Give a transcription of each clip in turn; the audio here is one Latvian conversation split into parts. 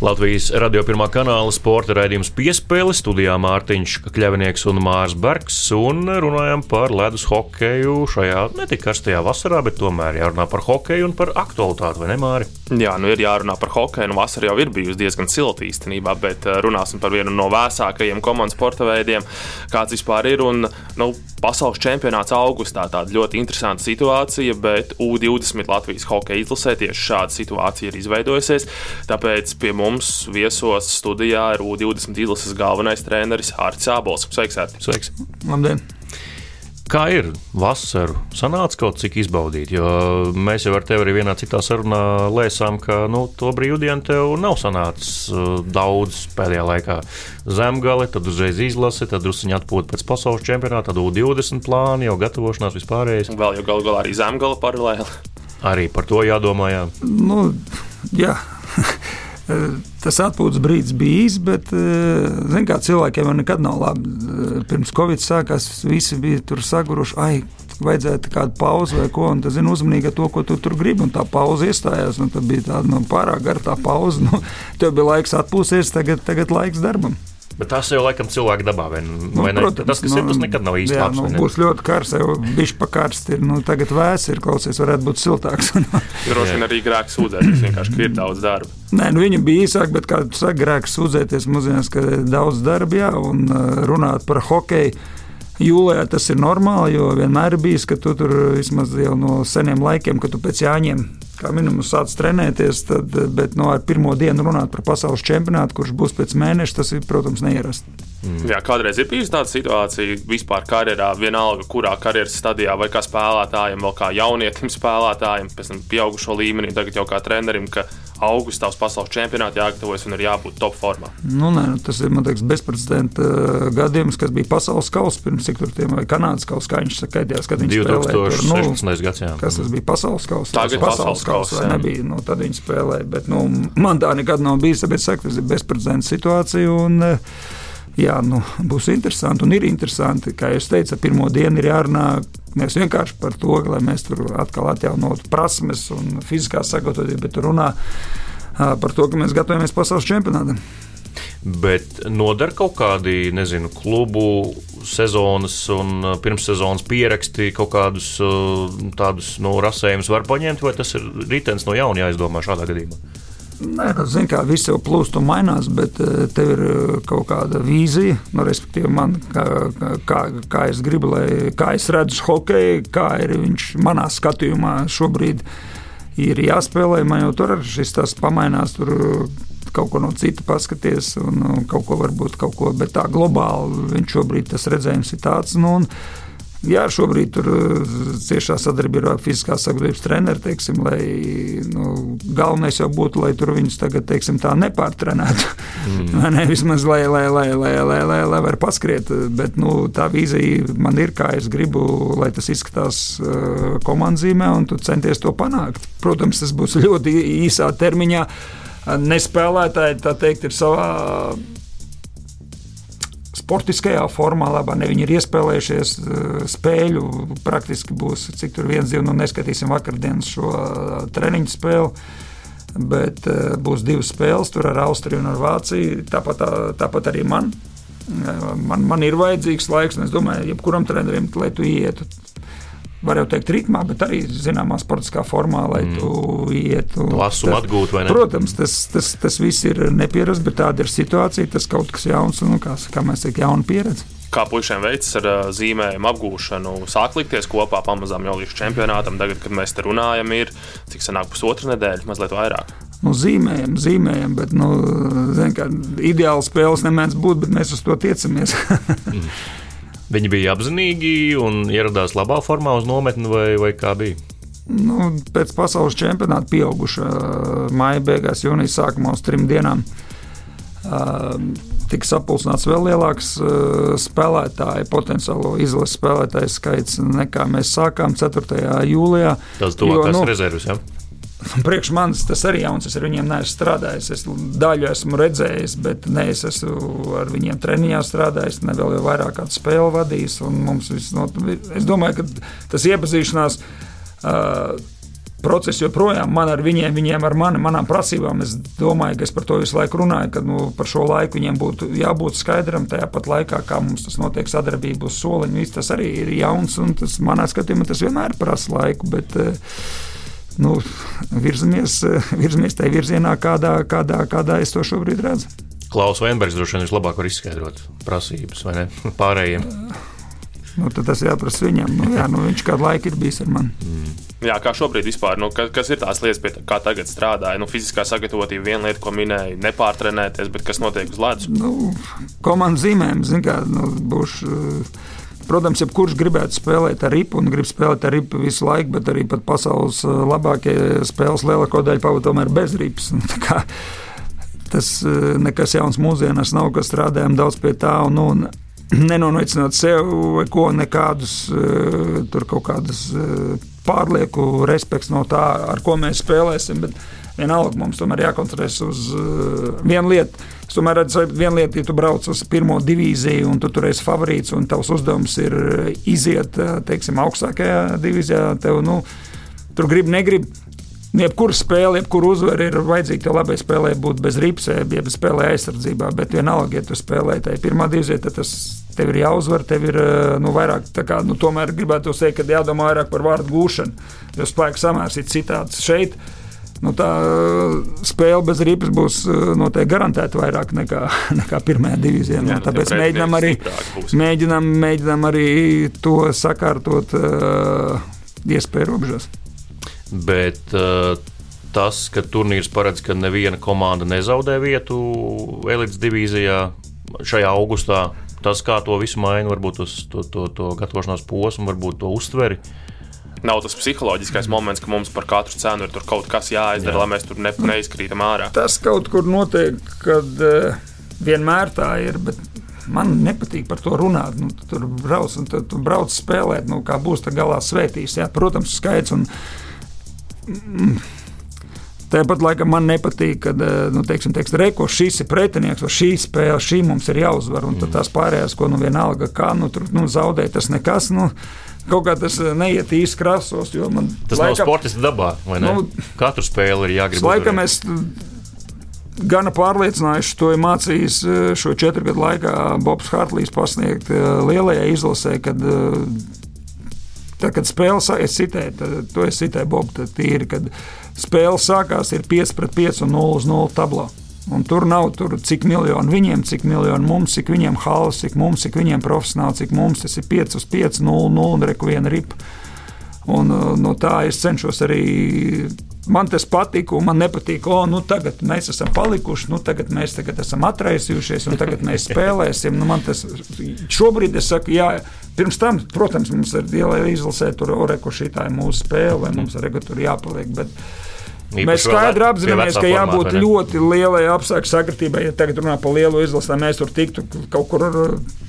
Latvijas radio pirmā kanāla sporta raidījums piespēle studijā Mārtiņš Kļavinieks un Mārs Bergs. Un runājam par ledus hokeju šajā ne tik karstajā vasarā, bet tomēr jārunā par hokeju un par aktualitāti, vai ne, Māri? Jā, nu ir jārunā par hokeju. Nu, vasara jau ir bijusi diezgan silta īstenībā, bet uh, runāsim par vienu no vēsākajiem komandas sporta veidiem, kāds vispār ir. Un, nu, pasaules čempionāts augustā tāda ļoti interesanta situācija, bet U20 Latvijas hokeja izlasē tieši šāda situācija ir izveidojusies. Tāpēc pie mums mums viesos studijā ir U20 izlases galvenais treneris Hārts Sābols. Sveiks, Hārts! Sveiks! Labdien! Kā ir vasaru? Sanāca kaut cik izbaudīt, jo mēs jau ar tevi arī vienā citā sarunā lēsām, ka nu, to brīvdienu tev nav sanācis uh, daudz pēdējā laikā. Zemgale, tad uzreiz izlase, tad druskuņi atpūta pēc pasaules čempionāta, tad U20 plāni, jau gatavošanās vispārējais. Vēl jau galu galā arī Zemgale paralēli. Arī par to jādomā. Jā. Nu, jā. Tas atpūtas brīdis bija īss, bet eh, kā, cilvēkiem jau nekad nav labi. Eh, pirms Covid sākās, visi bija tur saguruši. Ai, vajadzētu kādu pauzi vai ko, un tas ir uzmanīgi to, ko tu tur gribi. Tā pauze iestājās, un tad bija tāda nu, pārāk gara tā pauze. Nu, tev bija laiks atpūsties, tagad, tagad laiks darbam. Bet tas jau laikam cilvēka dabā, vai, nu, vai ne? Protams, tas, kas nu, ir, tas nekad nav īsti jā, labs. Nu, būs ļoti karsts, jau bišķi pa karsti ir. Nu, tagad vēs ir, klausies, varētu būt siltāks. Droši vien arī grēks sūdzēties, vienkārši ir daudz darba. Nē, nu viņi bija īsāk, bet, kā tu saki, grēks sūdzēties, mūsdienās, ka ir daudz darba, jā, un runāt par hokeju. Jūlijā tas ir normāli, jo vienmēr ir bijis, ka tu tur vismaz jau no seniem laikiem, kad tu pēc jāņem kā minimums sācis trenēties, tad, bet no nu, pirmā diena runāt par pasaules čempionātu, kurš būs pēc mēneša, tas ir, protams, neierasti. Mm. Jā, kādreiz ir bijusi tāda situācija vispār karjerā, vienalga, kurā karjeras stadijā, vai kā spēlētājiem, vai kā jaunietim spēlētājiem, pēc tam pieaugušo līmenī, tagad jau kā trenerim, ka augustā uz pasaules čempionātu jāgatavojas un ir jābūt top formā. Nu, nē, nu, tas ir liekas, bezprecedenta uh, gadījums, kas bija pasaules kausa pirms cik tur tiem vai Kanādas kausa, kā viņš saka, kad viņš spēlēja. 2016. Nu, gads, jā. Kas tas bija pasaules kausa? Tagad pasaules kausa nebija, nu, tad viņi spēlēja, bet nu, man tā nekad nav bijis, tāpēc saka, tas ir bezprecedenta situācija. Un, uh, jā, nu, būs interesanti un ir interesanti. Kā jau teicu, pirmo dienu ir jārunā nevis vienkārši par to, lai mēs tur atkal atjaunotu prasmes un fiziskā sagatavotību, bet runā par to, ka mēs gatavojamies pasaules čempionātam. Bet nodara kaut kādi, nezinu, klubu sezonas un pirmssezonas pieraksti, kaut kādus tādus no nu, rasējumus var paņemt, vai tas ir ritenis no jauna jāizdomā šādā gadījumā? Nē, tas zin, kā, viss jau plūst un mainās, bet eh, tev ir kaut kāda vīzija. Nu, respektīvi, man, kā, kā, kā es gribu, lai, kā es redzu hokeju, kā ir viņš manā skatījumā šobrīd ir jāspēlē. Man jau tur šis tas pamainās. Tur, Kaut ko no cita paskaties, un kaut ko varbūt kaut ko, bet tā globāli viņš šobrīd tas redzējums ir tāds. Nu, un, Jā, šobrīd tur uh, ciešā sadarbībā ar fiziskās sagatavības treneru, teiksim, lai nu, galvenais jau būtu, lai tur viņus tagad, teiksim, tā nepārtrenētu. Mm. ne, vismaz, lai, lai, lai, lai, lai, lai, lai var paskriet, bet nu, tā vīzija man ir, kā es gribu, lai tas izskatās uh, komandzīmē, un tu centies to panākt. Protams, tas būs ļoti īsā termiņā. Nespēlētāji, tā teikt, ir savā sportiskajā formā, labā ne viņi ir iespēlējušies eh, spēļu. Praktiski būs cik tur viens, divi, nu neskatīsim vakardienas šo eh, treniņu spēli. Bet uh, būs divas spēles, tur ar Austriju un ar Vāciju. Tāpat, tā, tāpat arī man. man. Man ir vajadzīgs laiks, un es domāju, jebkuram trenerim, lai tu ietu var jau teikt, ritmā, bet arī zināmā sportiskā formā, lai mm. tu ietu. Lasumu atgūt, vai ne? Protams, tas, tas, tas viss ir nepierasts, bet tāda ir situācija, tas kaut kas jauns un, kā, kā mēs sakām, jauna pieredze. Kā puišiem veicas ar zīmējumu apgūšanu, sāk likties kopā pamazām jau līdz čempionātam. Tagad, kad mēs te runājam, ir cik sanāk pusotra nedēļa, mazliet vairāk. Nu, zīmējam, zīmējam, bet nu, zin, kā, ideāli spēles nemēdz būt, bet mēs uz to tiecamies. Viņi bija apzinīgi un ieradās labā formā uz nometni, vai, vai kā bija? Nu, pēc pasaules čempionāta pieauguša maija beigās, jūnijas sākumā uz trim dienām. tika sapulcināts vēl lielāks spēlētāju, potenciālo izlases spēlētāju skaits nekā mēs sākām 4. jūlijā. Tas tuvākās nu, rezerves. Ja? Priekš manis tas arī jauns. Es ar viņiem neesmu strādājis. Es daļu esmu redzējis, bet ne es esmu ar viņiem treniņā strādājis, ne vēl vairāk kādu spēli vadījis. No, es domāju, ka tas iepazīšanās. Uh, Process joprojām man ar viņiem, viņiem ar mani, manām prasībām. Es domāju, ka es par to visu laiku runāju, ka nu, par šo laiku viņiem būtu jābūt skaidram. Tajā pat laikā, kā mums tas notiek, sadarbība uz soliņa, tas arī ir jauns. Tas manā skatījumā tas vienmēr prasa laiku. Bet, uh, nu, virzamies, virzamies tajā virzienā, kādā, kādā, kādā es to šobrīd redzu. Klaus Veinbergs droši vien vislabāk var izskaidrot prasības vai ne pārējiem. Nu, tas jāprasa viņam. Nu, jā, nu, viņš kādu laiku ir bijis ar mani. Mm. Jā, kā šobrīd vispār, nu, kas, kas ir tās lietas, pie kā tagad strādāja? Nu, fiziskā sagatavotība, viena lieta, ko minēja, nepārtrenēties, bet kas notiek uz ledus? Nu, komandas zīmēm, zināmā mērā, nu, būšu. Uh, Protams, jebkurš gribētu spēlēt ar ripu un grib spēlēt ar ripu visu laiku, bet arī pasaules uh, labākie spēles lielāko daļu pavadīja tomēr bez ripas. Tas uh, nekas jauns mūsdienās nav, kas strādājam daudz pie tā. Un, nu, un, Nenonaicināt sev ko, nekādus uh, tur kaut kādus pārlieku respekts no tā, ar ko mēs spēlēsim. Bet vienalga mums tomēr jākoncentrēs uz vienu lietu Es tomēr redzu, ka viena lieta, ja tu brauc uz pirmo divīziju un tu tur esi favorīts, un tavs uzdevums ir eh, iziet eh, teiksim, augstākajā divīzijā, tev nu, tur grib, negrib. Jebkura spēle, jebkura uzvara ir vajadzīga. Tev labai spēlē būt bez ripsēm, ja spēlē aizsardzībā. Bet vienalga, ja tu spēlē tajā pirmā divīzijā, tad tas tev ir jāuzvar. Tev ir eh, nu, vairāk, kā, nu, tomēr gribētu teikt, ka jādomā vairāk par vārdu gūšanu. Jo spēka samērs ir citāds šeit nu, tā spēle bez ripas būs eh, noteikti garantēta vairāk nekā, nekā pirmajā divīzijā. Nu, tāpēc mēģinām arī, mēģinām, mēģinām arī to sakārtot uh, iespēju robežās. Bet uh, tas, ka turnīrs paredz, ka neviena komanda nezaudē vietu elites divīzijā šajā augustā, tas, kā to visu maina, varbūt uz to, to, to gatavošanās posmu, varbūt to uztveri. Uh, nav tas psiholoģiskais moments, ka mums par katru cenu ir kaut kas jāizdara, Jā. lai mēs tur ne, neizkrītam ārā. Tas kaut kur notiek, kad uh, vienmēr tā ir. Man nepatīk par to runāt. Nu, tu tur brauc un tu, tu brauc spēlēt, nu, kā būs tā galā svētīs. Jā, protams, skaits. Un, mm, Tāpat laikā man nepatīk, ka eh, nu, teiksim, teiksim, reko, šis ir pretinieks, vai šī spēle, šī mums ir jāuzvar. Un mm. tās pārējās, ko nu vienalga, kā nu, tur nu, zaudēt, tas nekas. Nu, kaut kā tas eh, neiet īsti krāsos. Tas laikam, nav sportists dabā. Nu, Katru spēli ir jāgrib. Laikam es gana pārliecinājuši to ir mācījis eh, šo četru gadu laikā Bobs Hartlīs pasniegt lielajai izlasē, kad, tad, kad spēle sākās, to es citēju Bobu, tad tīri, kad spēle sākās ir 5 pret 5 un 0 uz 0 tablā. Un tur nav tur, cik miljoni viņiem, cik miljoni mums, cik viņiem halas, cik mums, cik viņiem profesionāli, cik mums tas ir 5 uz 5, 0, 0 un reku viena ripa. Un, uh, no tā es cenšos arī. Man tas patīk, un man nepatīk, ka nu, tagad mēs esam palikuši, nu, tagad mēs tagad esam atraisījušies, un tagad mēs spēlēsim. Nu, tas, šobrīd es saku, jā, pirms tam, protams, mums ir izlasē, tur oreku šī tā ir mūsu spēle, vai mums ir tur jāpaliek. Bet, Īpaši mēs skaidri apzināmies, ka jābūt formātā, ļoti lielai apstākļu sakritībai. Ja tagad runā par lielu izlasi, lai mēs tur tiktu kaut kur,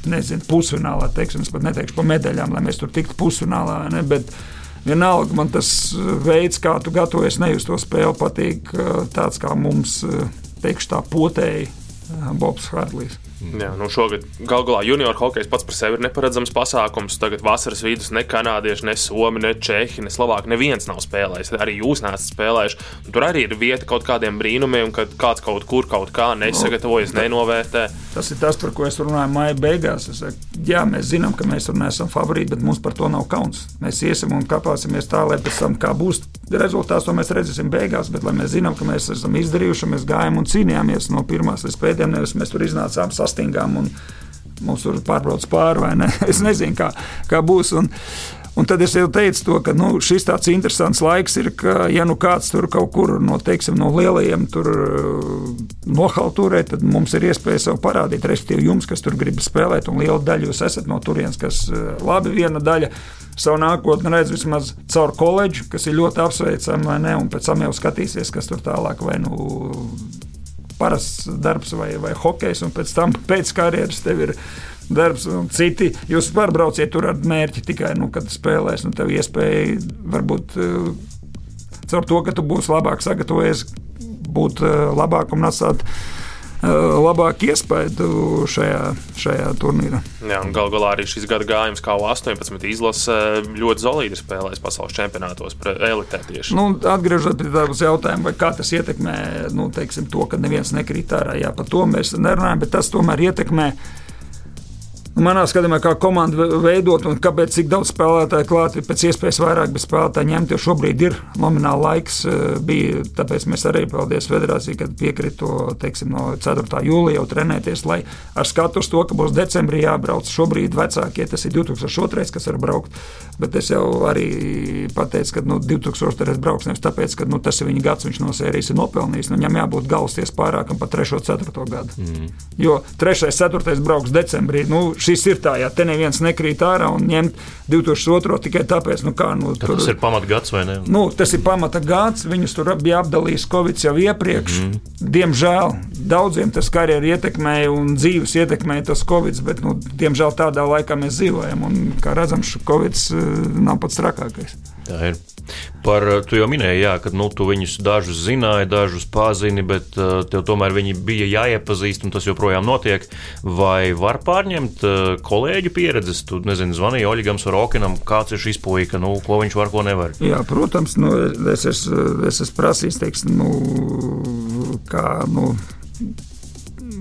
nezinu, pusfinālā, teiksim, es pat neteikšu par medaļām, lai mēs tur tiktu pusfinālā. Ne, bet vienalga man tas veids, kā tu gatavojies, ne uz to spēli, patīk tāds, kā mums, teikšu tā, potēji Bobs Hardlijs. Jā, nu šogad gal galā junior hokejs pats par sevi ir neparedzams pasākums. Tagad vasaras vidus ne kanādieši, ne somi, ne čehi, ne slovāki neviens nav spēlējis. Arī jūs neesat spēlējuši. Tur arī ir vieta kaut kādiem brīnumiem, kad kāds kaut kur kaut kā nesagatavojas, no, nenovērtē. Tas ir tas, par ko es runāju maija beigās. Es saku, jā, mēs zinām, ka mēs tur neesam favorīti, bet mums par to nav kauns. Mēs iesim un kāpāsimies tā, lai pēc tam, kā būs rezultāts, to mēs redzēsim beigās. Bet lai mēs zinām, ka mēs esam izdarījuši, mēs gājām un cīnījāmies no pirmās līdz pēdējām, nevis mēs tur iznācām sastingām un mums tur pārbrauc pāri vai ne. Es nezinu, kā, kā būs. Un, Un tad es jau teicu, to, ka nu, šis tāds interesants laiks ir, ka, ja nu kāds tur kaut kur no, teiksim, no lielajiem tur nohalturē, tad mums ir iespēja sev parādīt, respektīvi, jums, kas tur grib spēlēt, un liela daļa jūs esat no turienes, kas labi viena daļa. Savu nākotni redz vismaz caur koledžu, kas ir ļoti apsveicama, vai ne? Un pēc tam jau skatīsies, kas tur tālāk vai nu parasts darbs vai, vai hokejs, un pēc tam pēc karjeras tev ir darbs, un citi. Jūs pārbrauciet tur ar mērķi tikai, nu, kad spēlēs, un tev iespēja varbūt uh, caur to, ka tu būsi labāk sagatavojies, būt uh, labāk un atstāt labāku iespēju šajā, šajā turnīrā. Jā, un gal galā arī šis gada gājums, kā 18 izlase, ļoti solīdi spēlēs pasaules čempionātos elitē tieši. Nu, atgriežoties pie tādas jautājuma, kā tas ietekmē nu, teiksim, to, ka neviens nekrīt ārā, jā, par to mēs nerunājam, bet tas tomēr ietekmē Manā skatījumā, kā komandu veidot un kāpēc tik daudz spēlētāju klāt, ir pēc iespējas vairāk spēlētāju ņemt, jo šobrīd ir nomināli laiks. Eh, bija, tāpēc mēs arī, paldies Federācijai, kad piekrita no 4. jūlijā jau trenēties, lai ar skatu uz to, ka būs decembrī jābrauc. Šobrīd vecākie tas ir 2002, kas var braukt, bet es jau arī pateicu, ka nu, 2002 brauks nevis tāpēc, ka nu, tas ir viņa gads, viņš no sērijas ir nopelnījis. Nu, viņam jābūt galvasties pārākam pa 3. un 4. gadu. Mm. Jo 3. un 4. brauks decembrī. Nu, šis ir tā, ja te neviens nekrīt ārā un ņemt 2002 tikai tāpēc, nu kā. Nu, tur, tas ir pamatgads vai ne? Nu, tas ir pamata gads, viņus tur bija apdalījis Covid jau iepriekš. Mm. Diemžēl daudziem tas karjeru ietekmēja un dzīves ietekmēja tas Covid, bet, nu, diemžēl tādā laikā mēs dzīvojam un, kā redzam, šis Covid eh, nav pats trakākais. Tā ir. Par, eh, tu jau minēji, jā, ka nu, tu viņus dažus zināji, dažus pazini, bet uh, tev tomēr viņi bija jāiepazīst, un tas joprojām notiek. Vai var pārņemt uh, kolēģu pieredzes? Tu nezini, zvanīji Oļegam Sorokinam, kāds ir šis puika, nu, ko viņš var, ko nevar. Jā, protams, nu, es, esmu, es esmu prasījis, teiksim, nu, kā. Nu,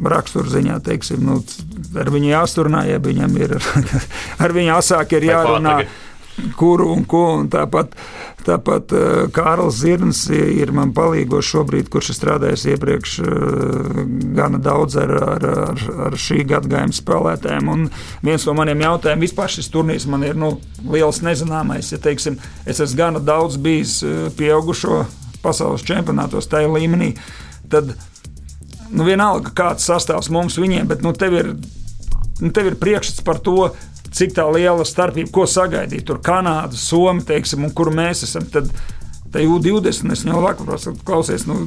raksturziņā, teiksim, nu, ar viņu jāsturunā, ja viņam ir ar viņu asāk ir jārunā. Kuru un ko. Un tāpat Tāpat uh, Kārls Zirns ir man palīgošs šobrīd, kurš ir strādājis iepriekš uh, gana daudz ar, ar, ar, ar šī gadagājuma spēlētājiem. Un viens no maniem jautājumiem vispār šis turnīrs man ir nu, liels nezināmais. Ja, teiksim, es esmu gana daudz bijis pieaugušo pasaules čempionātos tajā līmenī. Tad nu, vienalga, kāds sastāvs mums viņiem, bet nu, tev ir, nu, tev ir priekšstats par to, cik tā liela starpība, ko sagaidīt. Tur Kanāda, Somija, teiksim, un kur mēs esam. Tad tā U20 es jau vakar klausies. Nu,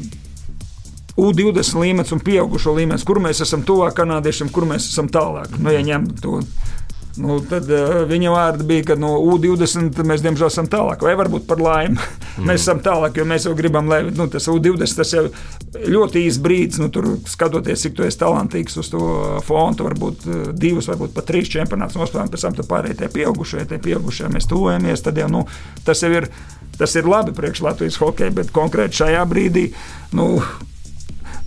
U20 līmenis un pieaugušo līmenis, kur mēs esam tuvāk kanādiešiem, kur mēs esam tālāk. Nu, ja ņem to Nu, tad uh, viņa vārdi bija, ka no U20 mēs diemžēl esam tālāk, vai varbūt par laimi. Mm. mēs esam tālāk, jo mēs jau gribam, lai nu, tas U20 tas jau ļoti īsts brīdis, nu, tur skatoties, cik tu esi talantīgs uz to fontu, varbūt uh, divus, varbūt pat trīs čempionātus nospēlējām, pēc tam tu pārējie tie pieaugušie, tie pieaugušie mēs tuvojamies, tad jau nu, tas jau ir. Tas ir labi priekš Latvijas hokeja, bet konkrēti šajā brīdī nu,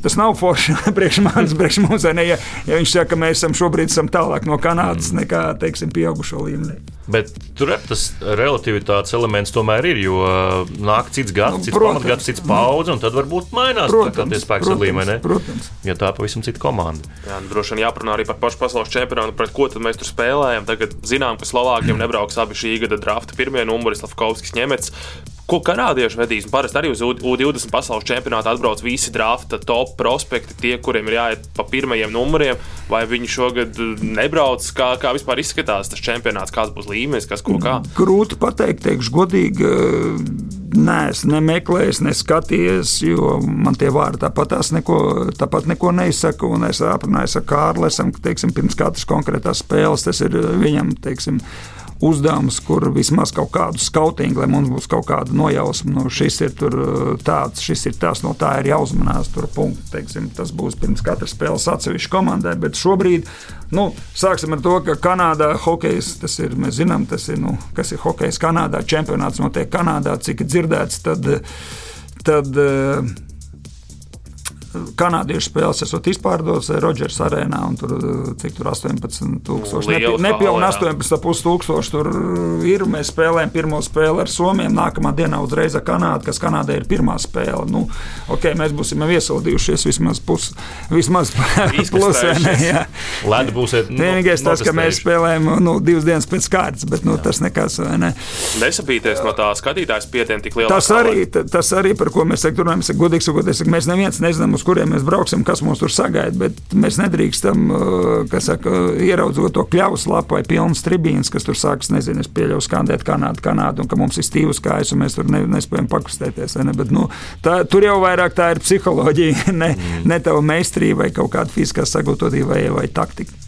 tas nav forši priekš manis, priekš mums. Ne, ja, ja viņš saka, ka mēs esam šobrīd esam tālāk no Kanādas mm. nekā teiksim, pieaugušo līmenī. Bet tur tas relativitātes elements tomēr ir, jo uh, nāk cits gads, nu, cits pamatgads, cits paudze, un tad varbūt mainās tie spēks līmenī. Protams. Ja tā pavisam cita komanda. Jā, nu, droši vien jāparunā arī par pašu pasaules čempionu, pret ko mēs tur spēlējam. Tagad zinām, ka Slovākiem nebrauks abi šī gada drafta pirmie numuri, Slavkovskis, Ņemets. Ko kanādieši vedīs? Parasti arī uz U20 pasaules čempionāta atbrauc visi drafta top prospekti, tie, kuriem ir jāiet pa pirmajiem numuriem. Vai viņi šogad nebrauc? Kā, kā vispār izskatās tas čempionāts, kāds būs līmenis, kas ko kā? Grūti pateikt, teikšu godīgi. Nē, es nemeklēju, neskaties, jo man tie vārdi tāpat neko, tāpat neko neizsaka. Es aprunājos ar Kārlesam, ka teiksim, pirms katras konkrētās spēles tas ir viņam. Teiksim, uzdevums, kur vismaz kaut kādu skautingu, lai mums būs kaut kāda nojausma, nu, šis ir uh, tāds, šis ir tas, no tā ir jāuzmanās. Tur punkti, teiksim, tas būs pirms katras spēles atsevišķi komandai, bet šobrīd, nu, sāksim ar to, ka Kanādā hokejs, tas ir, mēs zinām, tas ir, nu, kas ir hokejs Kanādā, čempionāts notiek Kanādā, cik ir dzirdēts, tad, tad uh, kanādiešu spēles esot izpārdotas Rodžers arēnā, un tur, cik tur 18 tūkstoši, nepilni 18,5 tūkstoši tur ir. Mēs spēlējam pirmo spēli ar Somiem, nākamā dienā uzreiz ar Kanādu, kas Kanādai ir pirmā spēle. Nu, ok, mēs būsim iesildījušies vismaz pus, vismaz pusē. Lēda būsiet. Nu, Vienīgais tas, ka mēs spēlējam nu, divas dienas pēc kārtas, bet nu, tas nekas. Ne. Nesapīties no tā skatītājas pietiekami tik liela. Tas arī, tas arī, par ko mēs runājam, ir godīgi sakot, mēs neviens nezinām, uz kuriem mēs brauksim, kas mūs tur sagaida. Bet mēs nedrīkstam, kas saka, ieraudzot to kļavas lapu vai pilnas tribīnas, kas tur sākas, nezinu, es pieļauju skandēt Kanādu, Kanādu, un ka mums ir stīvas kājas, un mēs tur ne, nespējam pakustēties. Ne? Bet, nu, tā, tur jau vairāk tā ir psiholoģija, ne, mm. ne tava meistarība vai kaut kāda fiziskā sagatavotība vai, vai taktika.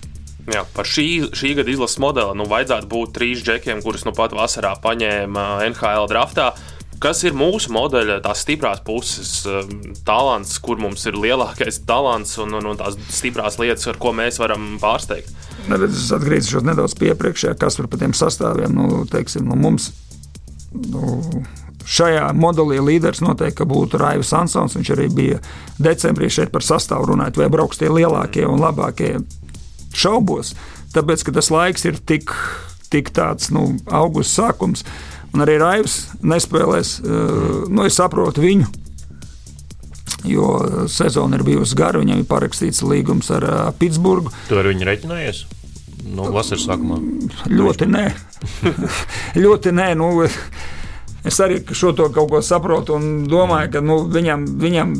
Jā, par šī, šī gada izlases modeli nu, vajadzētu būt trīs džekiem, kurus nu pat vasarā paņēma NHL draftā. Kas ir mūsu modeļa, tās stiprās puses, um, talants, kur mums ir lielākais talants un, un, un tās stiprās lietas, ar ko mēs varam pārsteigt? Es atgriezīšos nedaudz pie priekšējā, kas par tiem sastāviem nu, teiksim, nu, mums. Nu, Šajā modelī līderis noteikti būtu Raivs Ansons. Viņš arī bija decembrī šeit par sastāvu runājot, vai brauks tie lielākie un labākie šaubos. Tāpēc, ka tas laiks ir tik, tik tāds nu, augusts sākums. Uh, Un arī Raivs nespēlēs. Eh, nu, es saprotu viņu. Jo sezona ir bijusi gara, viņam ir parakstīts līgums ar uh, Pitsburgu. Tu ar viņu reiķinājies? No vasaras sākumā. Ļoti nē. ļoti nē. Nu, es arī šo to kaut ko saprotu un domāju, ka nu, viņam, viņam,